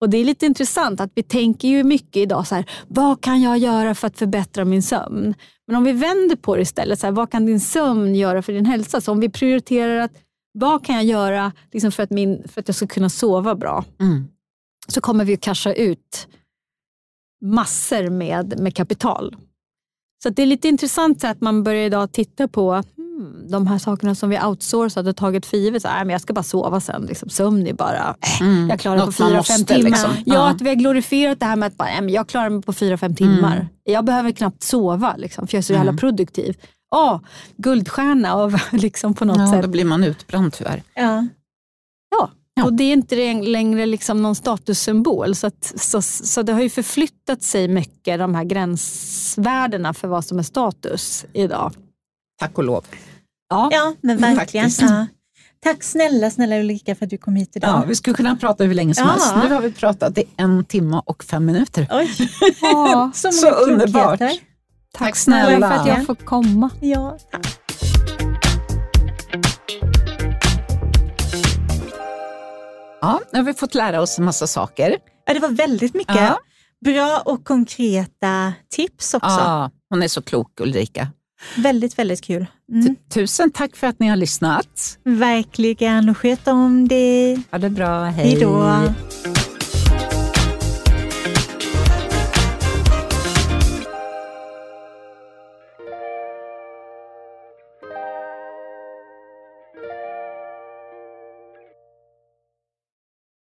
Och Det är lite intressant att vi tänker ju mycket idag så här, vad kan jag göra för att förbättra min sömn? Men om vi vänder på det istället, så här, vad kan din sömn göra för din hälsa? Så om vi prioriterar att vad kan jag göra liksom för, att min, för att jag ska kunna sova bra? Mm. Så kommer vi att casha ut massor med, med kapital. Så det är lite intressant att man börjar idag titta på hmm, de här sakerna som vi outsourcat och tagit för givet. Så, äh, men jag ska bara sova sen. Liksom, sömn är bara, äh, mm. jag klarar mig på fyra, fem timmar. Liksom. Ja, att vi har glorifierat det här med att bara, äh, jag klarar mig på fyra, fem timmar. Mm. Jag behöver knappt sova liksom, för jag är så jävla mm. produktiv. Oh, guldstjärna av, liksom, på något ja, sätt. Då blir man utbränd tyvärr. Ja. Ja, Ja. Och det är inte längre liksom någon statussymbol. Så, att, så, så det har ju förflyttat sig mycket, de här gränsvärdena för vad som är status idag. Tack och lov. Ja, ja men verkligen. Ja. Tack snälla, snälla Ulrika för att du kom hit idag. Ja, vi skulle kunna prata hur länge som ja. helst. Nu har vi pratat i en timme och fem minuter. Oj. Ja, så, så underbart. Tack, tack snälla för att jag får komma. Ja, tack. Ja, nu har vi fått lära oss en massa saker. Ja, det var väldigt mycket. Ja. Bra och konkreta tips också. Ja, hon är så klok Ulrika. Väldigt, väldigt kul. Mm. Tusen tack för att ni har lyssnat. Verkligen, sköt om dig. Ha det bra, hej. Hej då.